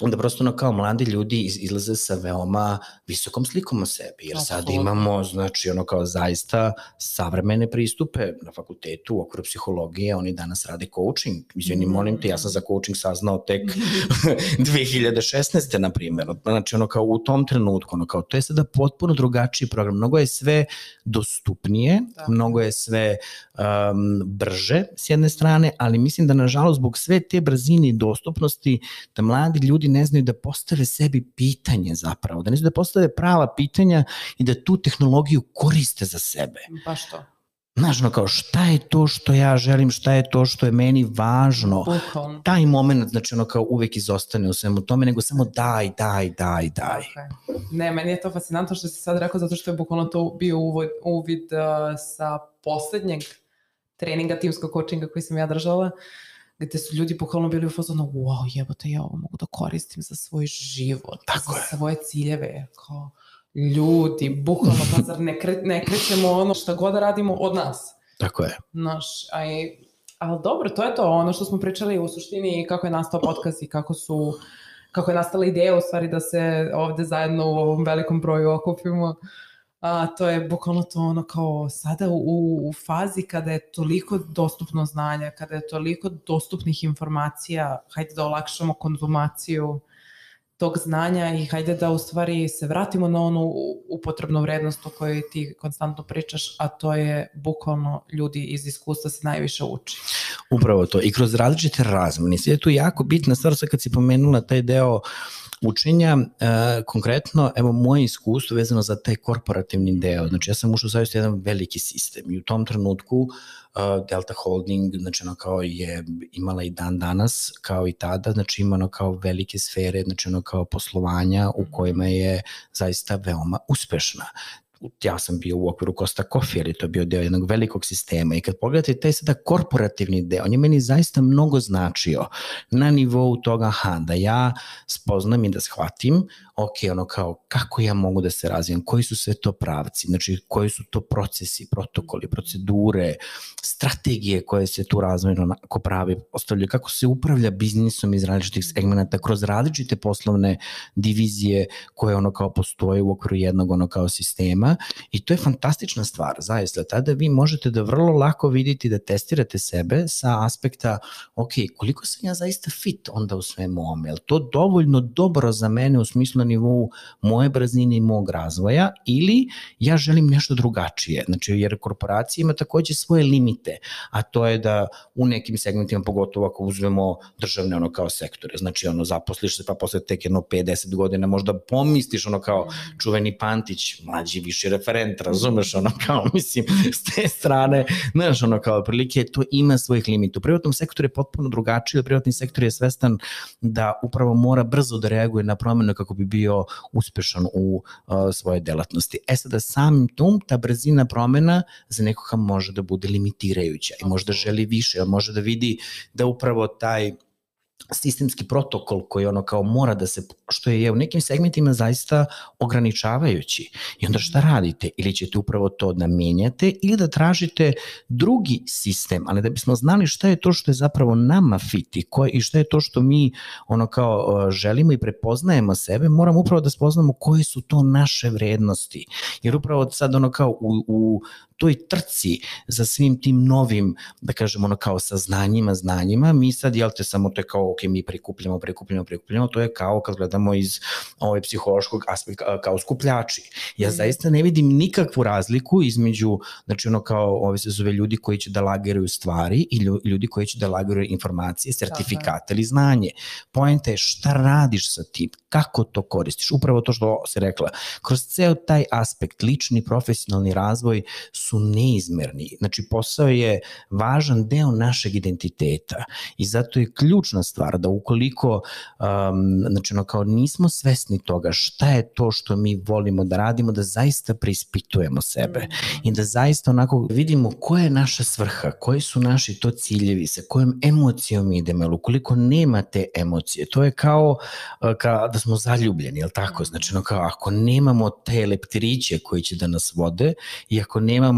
onda prosto ono kao mladi ljudi iz, izlaze sa veoma visokom slikom o sebi, jer sad Apsolutno. imamo, znači, ono kao zaista savremene pristupe na fakultetu u okviru psihologije, oni danas rade coaching. Izvini, molim te, ja sam za coaching saznao tek 2016. na primjer. Znači, ono kao u tom trenutku, ono kao, to je sada potpuno drugačiji program. Mnogo je sve dostupnije, Da. mnogo je sve um, brže s jedne strane, ali mislim da nažalost zbog sve te brzine i dostupnosti da mladi ljudi ne znaju da postave sebi pitanje zapravo, da ne znaju da postave prava pitanja i da tu tehnologiju koriste za sebe. Baš to. Znaš, ono kao šta je to što ja želim, šta je to što je meni važno, Bukvalno. taj moment, znači ono kao uvek izostane u svemu tome, nego samo daj, daj, daj, daj. Je. Ne, meni je to fascinantno što si sad rekao, zato što je bukvalno to bio uvid, uvid uh, sa poslednjeg treninga timskog coachinga koji sam ja držala, gde su ljudi bukvalno bili u fazonu, wow, jebote, ja ovo mogu da koristim za svoj život, Tako za je. svoje ciljeve, kao ljudi, bukvalno, pa zar ne, kre, ne krećemo ono šta god da radimo od nas. Tako je. Naš, aj, ali dobro, to je to, ono što smo pričali u suštini kako je nastao podcast i kako su kako je nastala ideja u stvari da se ovde zajedno u ovom velikom broju okupimo. A, to je bukvalno to ono kao sada u, u fazi kada je toliko dostupno znanja, kada je toliko dostupnih informacija, hajde da olakšamo konzumaciju tog znanja i hajde da u stvari se vratimo na onu upotrebnu vrednost o kojoj ti konstantno pričaš, a to je bukvalno ljudi iz iskustva se najviše uči. Upravo to. I kroz različite razmene. Sve je tu jako bitna stvar, sad kad si pomenula taj deo učenja, e, konkretno, evo moje iskustvo vezano za taj korporativni deo, znači ja sam ušao zaista u jedan veliki sistem i u tom trenutku e, Delta Holding, znači ono kao je imala i dan danas, kao i tada, znači ima ono kao velike sfere, znači ono kao poslovanja u kojima je zaista veoma uspešna ja sam bio u okviru Costa Coffee, ali to je bio deo jednog velikog sistema i kad pogledate taj sada korporativni deo, on je meni zaista mnogo značio na nivou toga, aha, da ja spoznam i da shvatim, ok, ono kao, kako ja mogu da se razvijam, koji su sve to pravci, znači koji su to procesi, protokoli, procedure, strategije koje se tu razvojno onako pravi postavljaju, kako se upravlja biznisom iz različitih segmenta kroz različite poslovne divizije koje ono kao postoje u okviru jednog ono kao sistema i to je fantastična stvar, zaista. Tada vi možete da vrlo lako vidite da testirate sebe sa aspekta, ok, koliko sam ja zaista fit onda u svemu ovome, je to dovoljno dobro za mene u smislu na nivou moje brzine i mog razvoja ili ja želim nešto drugačije, znači jer korporacija ima takođe svoje limite, a to je da u nekim segmentima, pogotovo ako uzmemo državne ono kao sektore, znači ono zaposliš se pa posle tek jedno 5-10 godina možda pomisliš ono kao čuveni Pantić, mlađi viši referent, razumeš, ono kao, mislim, s te strane, znaš, ono kao, prilike, to ima svojih limita. U privatnom sektoru je potpuno drugačije, privatni sektor je svestan da upravo mora brzo da reaguje na promenu kako bi bio uspešan u uh, svoje delatnosti. E sada samim tom, ta brzina promena za nekoga može da bude limitirajuća i možda želi više, može da vidi da upravo taj sistemski protokol koji ono kao mora da se, što je u nekim segmentima zaista ograničavajući. I onda šta radite? Ili ćete upravo to da menjate ili da tražite drugi sistem, ali da bismo znali šta je to što je zapravo nama fit i, i šta je to što mi ono kao uh, želimo i prepoznajemo sebe, moramo upravo da spoznamo koje su to naše vrednosti. Jer upravo sad ono kao u, u toj trci za svim tim novim, da kažemo ono kao saznanjima, znanjima, mi sad, jel te, samo to je kao, ok, mi prikupljamo, prikupljamo, prikupljamo, to je kao kad gledamo iz ovaj psihološkog aspekta, kao skupljači. Ja Mhm. zaista ne vidim nikakvu razliku između, znači ono kao, ove se zove ljudi koji će da lagiraju stvari i lju- ljudi koji će da lagiraju informacije, sertifikate ili znanje. Poenta je šta radiš sa tim, kako to koristiš, upravo to što se rekla. Kroz ceo taj aspekt, lični, profesionalni razvoj su neizmerni. Znači, posao je važan deo našeg identiteta i zato je ključna stvar da ukoliko um, znači, ono, kao nismo svesni toga šta je to što mi volimo da radimo, da zaista preispitujemo sebe i da zaista onako vidimo koja je naša svrha, koji su naši to ciljevi, sa kojom emocijom idemo, jer ukoliko nema te emocije, to je kao, kao da smo zaljubljeni, jel tako? Znači, ono kao, ako nemamo te leptiriće koji će da nas vode i ako nemamo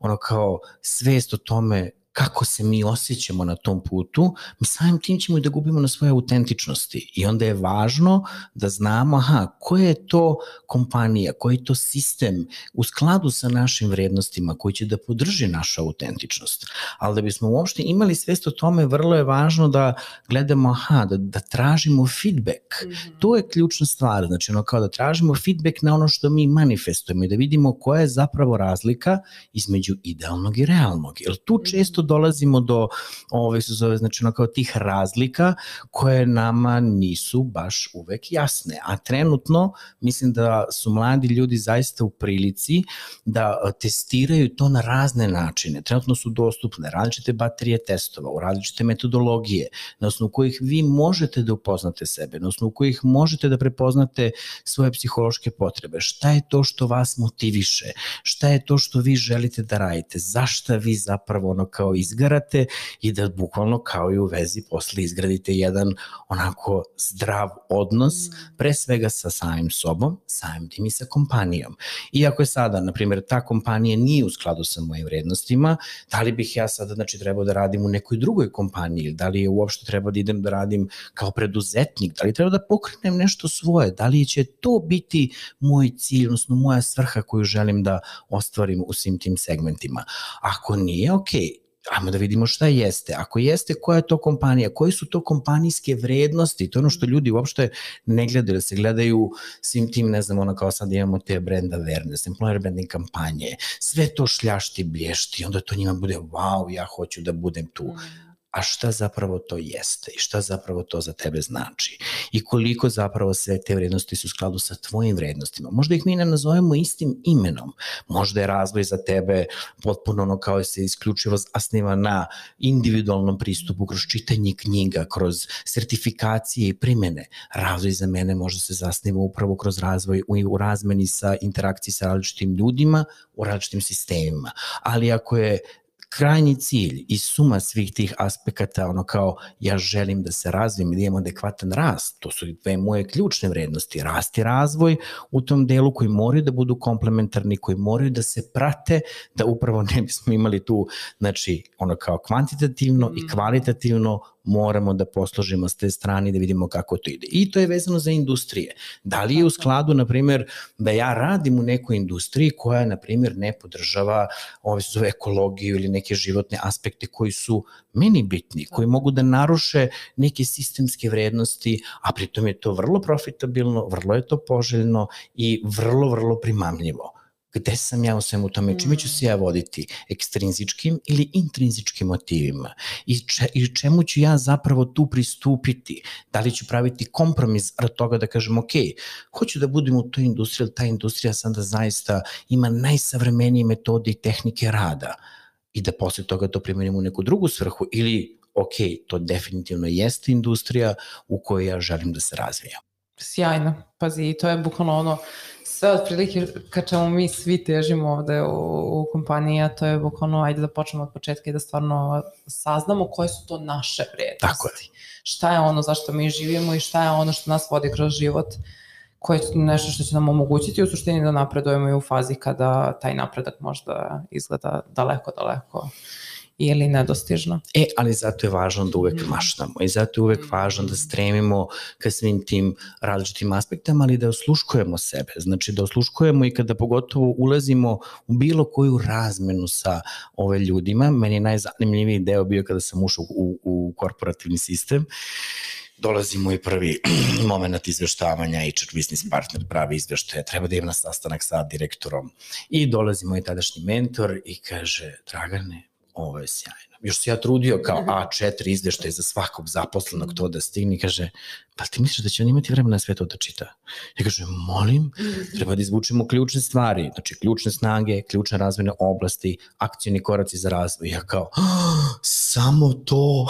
ono kao svest o tome kako se mi osjećamo na tom putu, mi samim tim ćemo i da gubimo na svoje autentičnosti. I onda je važno da znamo, aha, koja je to kompanija, koji je to sistem u skladu sa našim vrednostima koji će da podrži našu autentičnost. Ali da bismo uopšte imali svest o tome, vrlo je važno da gledamo, aha, da, da tražimo feedback. Mm -hmm. To je ključna stvar, znači ono kao da tražimo feedback na ono što mi manifestujemo i da vidimo koja je zapravo razlika između idealnog i realnog. Jer tu mhm. često dolazimo do ove se zove znači ono kao tih razlika koje nama nisu baš uvek jasne. A trenutno mislim da su mladi ljudi zaista u prilici da testiraju to na razne načine. Trenutno su dostupne različite baterije testova, u različite metodologije, na osnovu kojih vi možete da upoznate sebe, na osnovu kojih možete da prepoznate svoje psihološke potrebe. Šta je to što vas motiviše? Šta je to što vi želite da radite? Zašta vi zapravo ono kao izgarate i da bukvalno kao i u vezi posle izgradite jedan onako zdrav odnos, mm. pre svega sa samim sobom, samim tim i sa kompanijom. Iako je sada, na primjer, ta kompanija nije u skladu sa mojim vrednostima, da li bih ja sada znači, trebao da radim u nekoj drugoj kompaniji da li je uopšte treba da idem da radim kao preduzetnik, da li treba da pokrenem nešto svoje, da li će to biti moj cilj, odnosno moja svrha koju želim da ostvarim u svim tim segmentima. Ako nije, okay, ajmo da vidimo šta jeste. Ako jeste, koja je to kompanija, koje su to kompanijske vrednosti, to je ono što ljudi uopšte ne gledaju, da se gledaju svim tim, ne znam, ono kao sad imamo te brand awareness, employer branding kampanje, sve to šljašti, blješti, onda to njima bude, wow, ja hoću da budem tu. Mm a šta zapravo to jeste i šta zapravo to za tebe znači i koliko zapravo sve te vrednosti su u skladu sa tvojim vrednostima. Možda ih mi ne nazovemo istim imenom, možda je razvoj za tebe potpuno ono kao se isključivo asniva na individualnom pristupu kroz čitanje knjiga, kroz sertifikacije i primene. Razvoj za mene može se zasniva upravo kroz razvoj u razmeni sa interakciji sa različitim ljudima u različitim sistemima. Ali ako je krajnji cilj i suma svih tih aspekata, ono kao ja želim da se razvijem i da imam adekvatan rast, to su dve moje ključne vrednosti, rast i razvoj u tom delu koji moraju da budu komplementarni, koji moraju da se prate, da upravo ne bismo imali tu, znači, ono kao kvantitativno mm. i kvalitativno moramo da posložimo s te strane i da vidimo kako to ide. I to je vezano za industrije. Da li je u skladu, na primjer, da ja radim u nekoj industriji koja, na primjer, ne podržava ove su zove ekologiju ili neke životne aspekte koji su meni bitni, koji mogu da naruše neke sistemske vrednosti, a pritom je to vrlo profitabilno, vrlo je to poželjno i vrlo, vrlo primamljivo gde sam ja u svemu tome, čime ću se ja voditi, ekstrinzičkim ili intrinzičkim motivima? I, če, i čemu ću ja zapravo tu pristupiti, da li ću praviti kompromis od toga da kažem, ok, hoću da budem u toj industriji, ali ta industrija sada zaista ima najsavremenije metode i tehnike rada? I da posle toga to primenim u neku drugu svrhu ili ok, to definitivno jeste industrija u kojoj ja želim da se razvijam. Sjajno, pazi, to je bukvalno ono, sve otprilike ka čemu mi svi težimo ovde u, u kompaniji, a to je bukvalno ajde da počnemo od početka i da stvarno saznamo koje su to naše vrednosti. Tako je. Šta je ono zašto mi živimo i šta je ono što nas vodi kroz život koje je nešto što će nam omogućiti u suštini da napredujemo i u fazi kada taj napredak možda izgleda daleko, daleko ili nedostižno. E, ali zato je važno da uvek mm. maštamo i zato je uvek mm. važno da stremimo ka svim tim različitim aspektama, ali da osluškujemo sebe. Znači da osluškujemo i kada pogotovo ulazimo u bilo koju razmenu sa ove ljudima. Meni je najzanimljiviji deo bio kada sam ušao u, u korporativni sistem dolazi moj prvi moment izveštavanja, HR business partner pravi izveštaje, treba da imam na sastanak sa direktorom i dolazi moj tadašnji mentor i kaže, Dragane, ovo je sjajno. Još se ja trudio kao A4 izveštaj za svakog zaposlenog to da stigne kaže, pa ti misliš da će on imati vremena sve to da čita? Ja kažem, molim, treba da izvučemo ključne stvari, znači ključne snage, ključne razvojne oblasti, akcijni koraci za razvoj. Ja kao, samo to.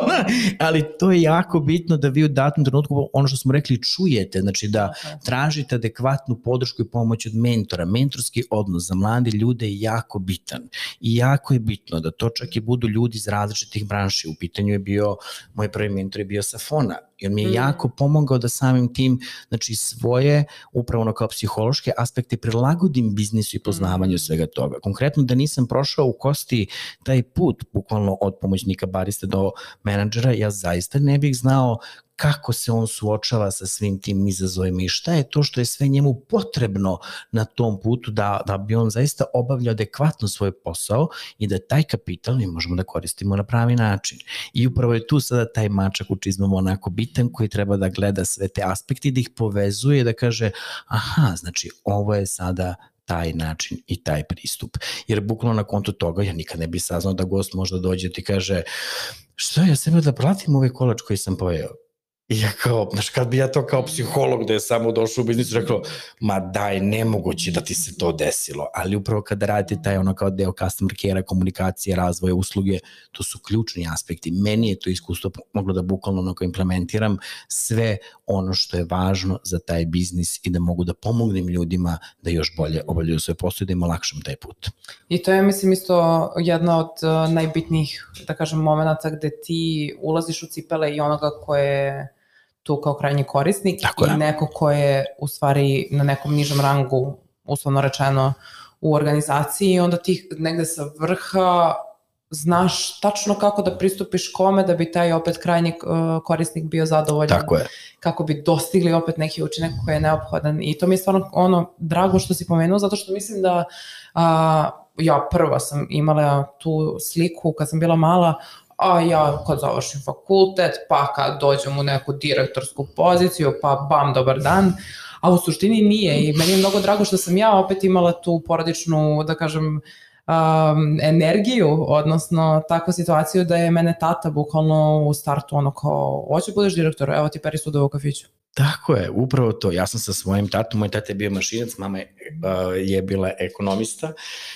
Ali to je jako bitno da vi u datom trenutku, ono što smo rekli, čujete, znači da tražite adekvatnu podršku i pomoć od mentora. Mentorski odnos za mlade ljude je jako bitan i jako je bitno, da to čak i budu ljudi iz različitih branši. U pitanju je bio, moj prvi mentor je bio Safona, i on mi je mm. jako pomogao da samim tim, znači svoje, upravo ono kao psihološke aspekte prilagodim biznisu i poznavanju mm. svega toga. Konkretno da nisam prošao u kosti taj put, bukvalno od pomoćnika barista do menadžera, ja zaista ne bih znao kako se on suočava sa svim tim izazovima i šta je to što je sve njemu potrebno na tom putu da, da bi on zaista obavljao adekvatno svoj posao i da taj kapital mi možemo da koristimo na pravi način. I upravo je tu sada taj mačak u čizmama onako bitan koji treba da gleda sve te aspekte i da ih povezuje da kaže aha, znači ovo je sada taj način i taj pristup. Jer bukvalno na kontu toga ja nikad ne bi saznao da gost možda dođe i ti kaže što ja sebe da platim ovaj kolač koji sam pojeo? I ja kao, znaš, kad bi ja to kao psiholog da je samo došao u biznisu, rekao, ma daj, nemoguće da ti se to desilo. Ali upravo kada radite taj ono kao deo customer care, komunikacije, razvoja, usluge, to su ključni aspekti. Meni je to iskustvo moglo da bukvalno onako implementiram sve ono što je važno za taj biznis i da mogu da pomognem ljudima da još bolje obavljaju svoje posao i da im olakšam taj put. I to je, mislim, isto jedna od uh, najbitnijih, da kažem, momenta gde ti ulaziš u cipele i onoga koje tu kao krajnji korisnik Tako i neko ko je u stvari na nekom nižem rangu, uslovno rečeno, u organizaciji i onda ti negde sa vrha znaš tačno kako da pristupiš kome da bi taj opet krajnji uh, korisnik bio zadovoljan. Tako je. Kako bi dostigli opet neki učinak koji je neophodan. I to mi je stvarno ono drago što si pomenuo, zato što mislim da a, ja prva sam imala tu sliku kad sam bila mala a ja kad završim fakultet, pa kad dođem u neku direktorsku poziciju, pa bam, dobar dan, a u suštini nije i meni je mnogo drago što sam ja opet imala tu porodičnu, da kažem, um, energiju, odnosno takvu situaciju da je mene tata bukvalno u startu ono kao, hoće budeš direktor, evo ti peri sudova u kafiću. Tako je, upravo to. Ja sam sa svojim tatom, moj tata je bio mašinac, mama je, uh, je bila ekonomista,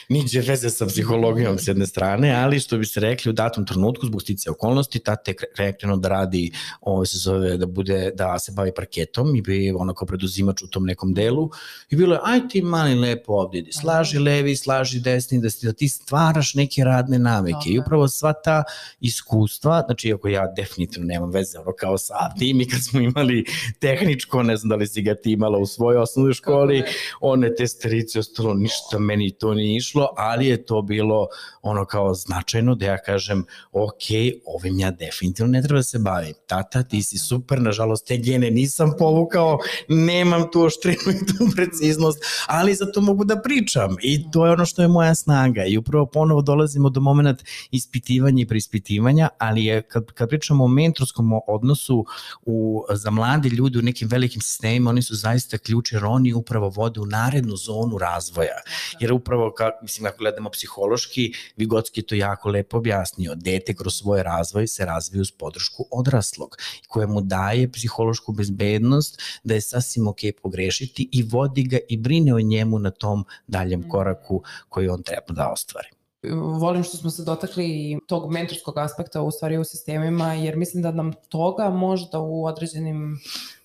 niđe veze sa psihologijom s jedne strane, ali što bi se rekli u datom trenutku, zbog stice okolnosti, tata je krenuo da radi, ovo se zove, da bude, da se bavi parketom i bi ono kao preduzimač u tom nekom delu i bilo je, aj ti mali lepo ovdje, slaži levi, slaži desni, da, ti, da ti stvaraš neke radne navike okay. i upravo sva ta iskustva, znači ako ja definitivno nemam veze, ono kao sa tim i kad smo imali tehničko, ne znam da li si ga ti imala u svojoj osnovnoj školi, one testerice ostalo, ništa meni to nije išlo, ali je to bilo ono kao značajno da ja kažem, ok, ovim ja definitivno ne treba da se bavim. Tata, ti si super, nažalost te gene nisam povukao, nemam tu oštrinu i tu preciznost, ali zato mogu da pričam i to je ono što je moja snaga i upravo ponovo dolazimo do momenta ispitivanja i preispitivanja, ali je kad, kad pričamo o mentorskom odnosu u, za mladi ljudi ljudi u nekim velikim sistemima, oni su zaista ključ jer oni upravo vode u narednu zonu razvoja. Jer upravo, ka, mislim, ako gledamo psihološki, Vigotski je to jako lepo objasnio. Dete kroz svoj razvoj se razvije uz podršku odraslog, koje mu daje psihološku bezbednost da je sasvim ok pogrešiti i vodi ga i brine o njemu na tom daljem mm. koraku koji on treba da ostvari volim što smo se dotakli tog mentorskog aspekta u stvari u sistemima, jer mislim da nam toga možda u određenim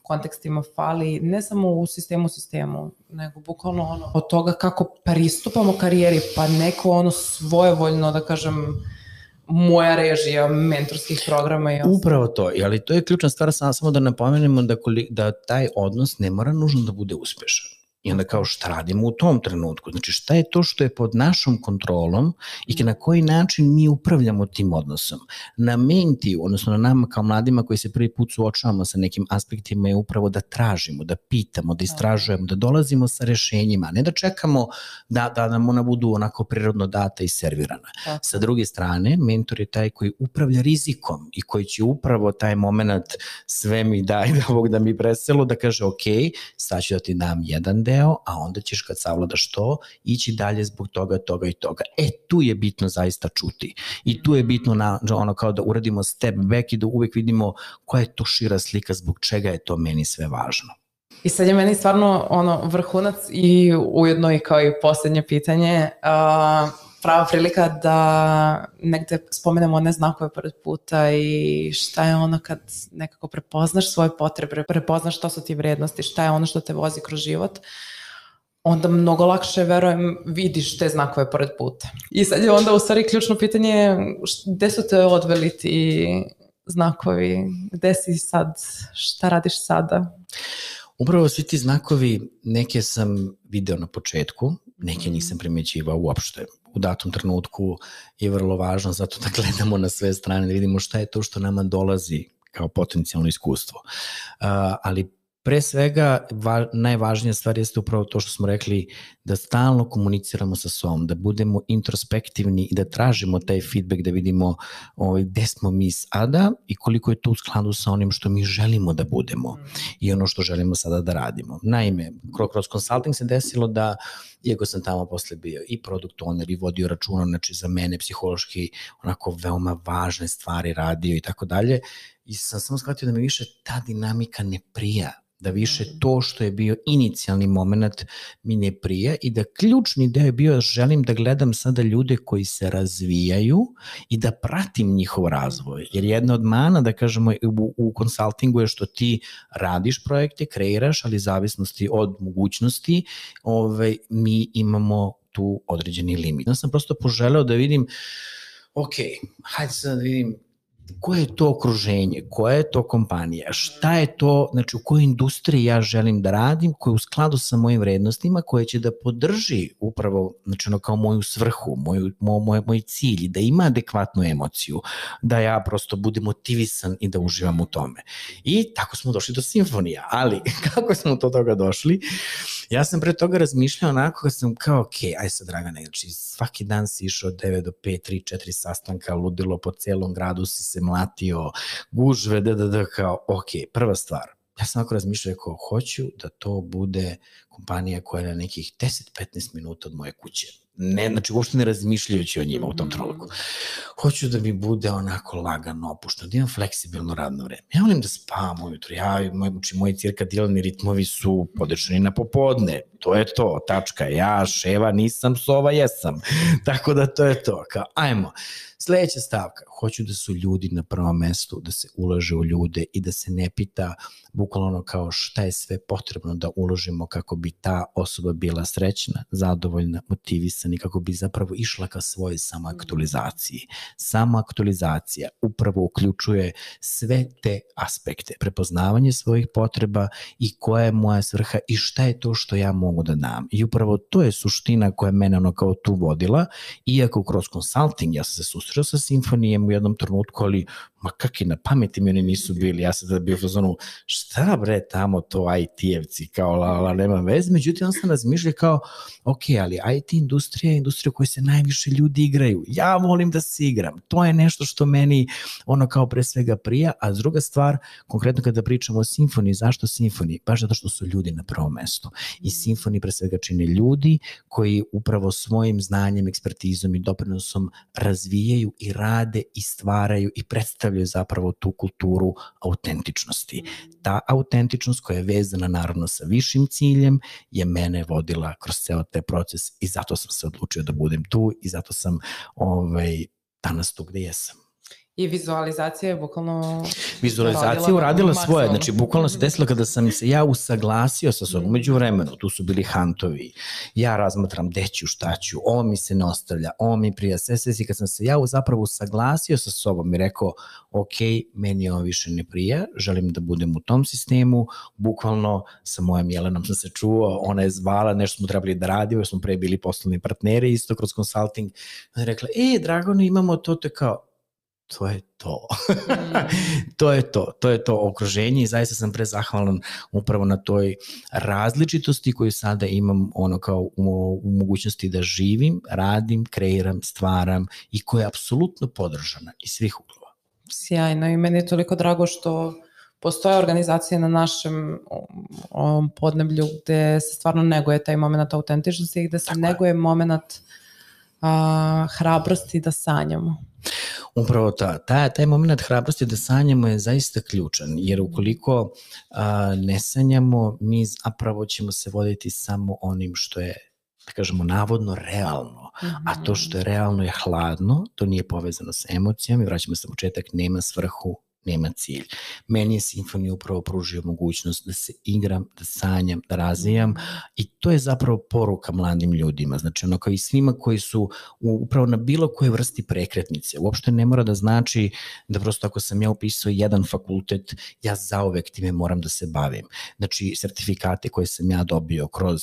kontekstima fali ne samo u sistemu sistemu, nego bukvalno ono, od toga kako pristupamo karijeri, pa neko ono svojevoljno, da kažem, moja režija mentorskih programa i Upravo to, ali to je ključna stvar, samo da napomenemo da, da taj odnos ne mora nužno da bude uspešan. I onda kao šta radimo u tom trenutku? Znači šta je to što je pod našom kontrolom i na koji način mi upravljamo tim odnosom? Na menti, odnosno na nama kao mladima koji se prvi put suočavamo sa nekim aspektima je upravo da tražimo, da pitamo, da istražujemo, da dolazimo sa rešenjima, ne da čekamo da, da nam ona budu onako prirodno data i servirana. Tako. Sa druge strane, mentor je taj koji upravlja rizikom i koji će upravo taj moment sve mi daj da Bog da mi preselo, da kaže ok, sad ću da ti dam jedan deo, a onda ćeš kad savladaš to, ići dalje zbog toga, toga i toga. E, tu je bitno zaista čuti. I tu je bitno na, ono kao da uradimo step back i da uvek vidimo koja je to šira slika, zbog čega je to meni sve važno. I sad je meni stvarno ono vrhunac i ujedno i kao i poslednje pitanje. Uh, prava prilika da negde spomenemo one znakove pored puta i šta je ono kad nekako prepoznaš svoje potrebe, prepoznaš šta su ti vrednosti, šta je ono što te vozi kroz život. onda mnogo lakše, verujem, vidiš te znakove pored puta. I sad je onda u stvari ključno pitanje gde su te odveli ti znakovi, gde si sad, šta radiš sada? Upravo svi ti znakovi, neke sam video na početku, neke nisam primećivao uopšte. U datom trenutku je vrlo važno zato da gledamo na sve strane, da vidimo šta je to što nama dolazi kao potencijalno iskustvo. Ali pre svega va, najvažnija stvar jeste upravo to što smo rekli da stalno komuniciramo sa sobom, da budemo introspektivni i da tražimo taj feedback da vidimo ovaj, gde smo mi sada i koliko je to u skladu sa onim što mi želimo da budemo i ono što želimo sada da radimo. Naime, kroz consulting se desilo da iako sam tamo posle bio i product owner i vodio računa, znači za mene psihološki onako veoma važne stvari radio i tako dalje, i sam samo shvatio da mi više ta dinamika ne prija da više mhm. to što je bio inicijalni moment mi ne prija i da ključni deo je bio želim da gledam sada ljude koji se razvijaju i da pratim njihov razvoj. Jer jedna od mana, da kažemo, u, u konsultingu je što ti radiš projekte, kreiraš, ali zavisnosti od mogućnosti, ovaj, mi imamo tu određeni limit. Ja sam prosto poželeo da vidim ok, hajde sad da vidim koje je to okruženje, koja je to kompanija, šta je to, znači u kojoj industriji ja želim da radim, koja je u skladu sa mojim vrednostima, koja će da podrži upravo, znači ono kao moju svrhu, moju, moj, moj, moj cilj, da ima adekvatnu emociju, da ja prosto budem motivisan i da uživam u tome. I tako smo došli do simfonija, ali kako smo do toga došli? Ja sam pre toga razmišljao onako kad sam kao, ok, aj sad Dragane, znači svaki dan si išao 9 do 5, 3, 4 sastanka, ludilo po celom gradu si se mlatio, gužve, da, da, da, kao, ok, prva stvar, ja sam ako razmišljao kao, hoću da to bude kompanija koja je na nekih 10-15 minuta od moje kuće ne, znači uopšte ne razmišljajući o njima u tom trenutku. Hoću da mi bude onako lagano opušteno, da imam fleksibilno radno vreme. Ja volim da spavam ujutru, ja, moj, znači, moji cirkadilni ritmovi su podešeni na popodne, to je to, tačka, ja, ševa, nisam, sova, jesam. Tako da to je to, kao, ajmo. Sledeća stavka, hoću da su ljudi na prvom mestu, da se ulaže u ljude i da se ne pita bukvalno kao šta je sve potrebno da uložimo kako bi ta osoba bila srećna, zadovoljna, motivisana i kako bi zapravo išla ka svojoj samoaktualizaciji. Samoaktualizacija upravo uključuje sve te aspekte, prepoznavanje svojih potreba i koja je moja svrha i šta je to što ja mogu da dam. I upravo to je suština koja mene ono kao tu vodila, iako kroz consulting ja sam se susreo sa simfonijem u jednom trenutku, ali ma kak i na pameti mi oni nisu bili, ja sam tada bio u fazonu, šta bre tamo to IT-evci, kao la, la, nema veze, međutim on sam razmišljao kao, ok, ali IT industrija je industrija u kojoj se najviše ljudi igraju, ja volim da se igram, to je nešto što meni ono kao pre svega prija, a druga stvar, konkretno kada pričamo o simfoniji, zašto simfoniji? Baš zato što su ljudi na prvom mestu. I simfoniji pre svega čine ljudi koji upravo svojim znanjem, ekspertizom i doprinosom razvijaju i rade i stvaraju i predstavljaju predstavljaju zapravo tu kulturu autentičnosti. Ta autentičnost koja je vezana naravno sa višim ciljem je mene vodila kroz ceo taj proces i zato sam se odlučio da budem tu i zato sam ovaj, danas tu gde jesam. I vizualizacija je bukvalno... Vizualizacija uradila svoje, znači bukvalno se desilo kada sam se ja usaglasio sa sobom, među vremenu, tu su bili hantovi, ja razmatram gde ću, šta ću, ovo mi se ne ostavlja, ovo mi prija, sve, sve, i kad sam se ja zapravo usaglasio sa sobom i rekao, ok, meni ovo više ne prija, želim da budem u tom sistemu, bukvalno sa mojom Jelenom sam se čuo, ona je zvala, nešto smo trebali da radimo, jer smo pre bili poslovni partneri, isto kroz consulting, ona je rekla, e, Dragona, imamo to, to je kao, to je to. to je to, to je to okruženje i zaista sam prezahvalan upravo na toj različitosti koju sada imam ono kao u, u mogućnosti da živim, radim, kreiram, stvaram i koja je apsolutno podržana iz svih uglova. Sjajno i meni je toliko drago što postoje organizacije na našem ovom podneblju gde se stvarno neguje taj moment autentičnosti i gde se Tako neguje moment a, hrabrosti da sanjamo. Upravo ta, ta, taj moment hrabrosti da sanjamo je zaista ključan, jer ukoliko a, ne sanjamo, mi zapravo ćemo se voditi samo onim što je da kažemo, navodno realno, mm -hmm. a to što je realno je hladno, to nije povezano sa emocijama i vraćamo se u početak, nema svrhu, nema cilj. Meni je simfonija upravo pružio mogućnost da se igram, da sanjam, da razvijam i to je zapravo poruka mladim ljudima. Znači, ono kao i svima koji su upravo na bilo koje vrsti prekretnice. Uopšte ne mora da znači da prosto ako sam ja upisao jedan fakultet, ja zaovek time moram da se bavim. Znači, sertifikate koje sam ja dobio kroz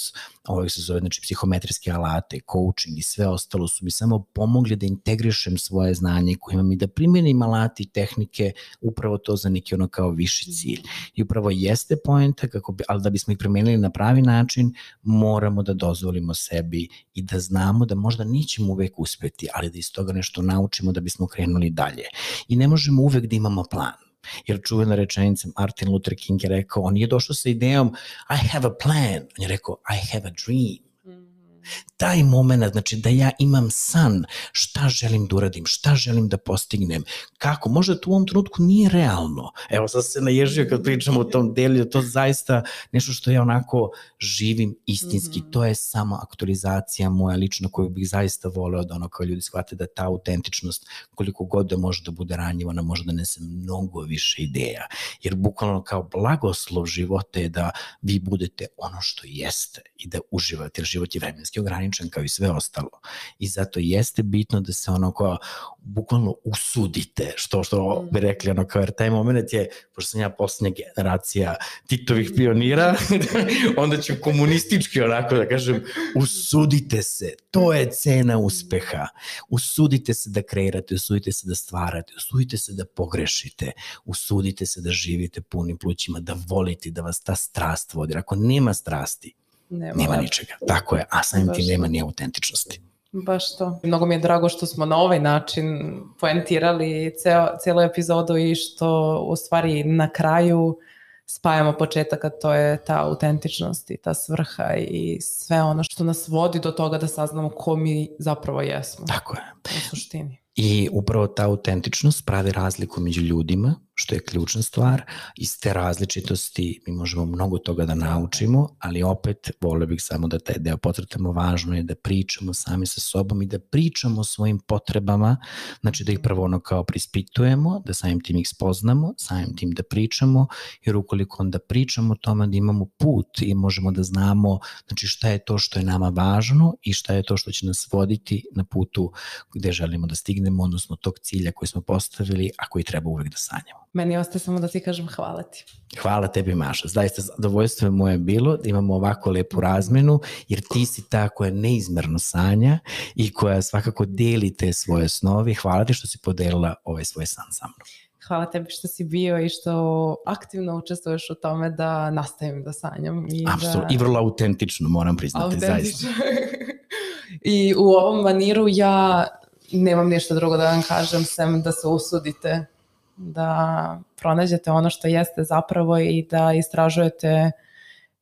ovo se zove, znači, psihometrijske alate, coaching i sve ostalo su mi samo pomogli da integrišem svoje znanje koje imam i da primenim alati i tehnike upravo to za neki ono kao viši cilj. I upravo jeste poenta, kako bi, ali da bismo ih primenili na pravi način, moramo da dozvolimo sebi i da znamo da možda nećemo uvek uspeti, ali da iz toga nešto naučimo da bismo krenuli dalje. I ne možemo uvek da imamo plan jer čuvena rečenica Martin Luther King je rekao, on je došao sa idejom I have a plan, on je rekao I have a dream taj moment, znači da ja imam san, šta želim da uradim, šta želim da postignem, kako, možda to u ovom trenutku nije realno. Evo sad se naježio kad pričamo o tom delu, to zaista nešto što ja onako živim istinski, mm -hmm. to je samo aktualizacija moja lična koju bih zaista voleo da ono kao ljudi shvate da ta autentičnost koliko god da može da bude ranjiva, ona može da nese mnogo više ideja, jer bukvalno kao blagoslov života je da vi budete ono što jeste i da uživate, jer život je vremenski ograničen kao i sve ostalo. I zato jeste bitno da se ono kao bukvalno usudite, što što mm. bi rekli ono kao, jer taj moment je, pošto sam ja poslednja generacija Titovih pionira, onda ću komunistički onako da kažem, usudite se, to je cena uspeha. Usudite se da kreirate, usudite se da stvarate, usudite se da pogrešite, usudite se da živite punim plućima, da volite, da vas ta strast vodi. Ako nema strasti, nema, nema ničega. Tako je, a samim tim nema ni autentičnosti. Baš to. Mnogo mi je drago što smo na ovaj način poentirali ceo, cijelu epizodu i što u stvari na kraju spajamo početak, a to je ta autentičnost i ta svrha i sve ono što nas vodi do toga da saznamo ko mi zapravo jesmo. Tako je. U suštini. I upravo ta autentičnost pravi razliku među ljudima, što je ključna stvar. Iz te različitosti mi možemo mnogo toga da naučimo, ali opet volio bih samo da taj deo potretamo. Važno je da pričamo sami sa sobom i da pričamo o svojim potrebama, znači da ih prvo ono kao prispitujemo, da samim tim ih spoznamo, samim tim da pričamo, jer ukoliko onda pričamo o tome da imamo put i možemo da znamo znači šta je to što je nama važno i šta je to što će nas voditi na putu gde želimo da stignemo, odnosno tog cilja koji smo postavili, a koji treba uvek da sanjamo. Meni ostaje samo da ti kažem hvala ti. Hvala tebi Maša, zaista zadovoljstvo je moje bilo da imamo ovako lepu razmenu, jer ti si ta koja neizmerno sanja i koja svakako deli te svoje snovi. Hvala ti što si podelila ovaj svoj san sa mnom. Hvala tebi što si bio i što aktivno učestvuješ u tome da nastavim da sanjam. I Absolutno, da... i vrlo autentično moram priznati, autentično. zaista. I u ovom maniru ja nemam ništa drugo da vam kažem, sem da se usudite da pronađete ono što jeste zapravo i da istražujete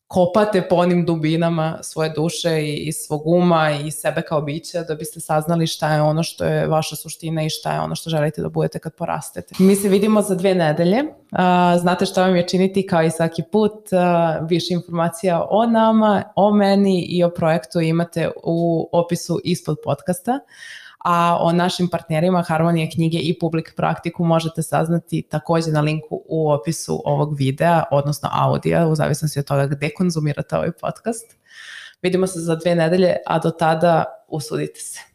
kopate po onim dubinama svoje duše i, i svog uma i sebe kao biće da biste saznali šta je ono što je vaša suština i šta je ono što želite da budete kad porastete. Mi se vidimo za dve nedelje. Znate šta vam je činiti kao i svaki put. Više informacija o nama, o meni i o projektu imate u opisu ispod podcasta a o našim partnerima Harmonije knjige i Public Praktiku možete saznati takođe na linku u opisu ovog videa, odnosno audija, u zavisnosti od toga gde konzumirate ovaj podcast. Vidimo se za dve nedelje, a do tada usudite se.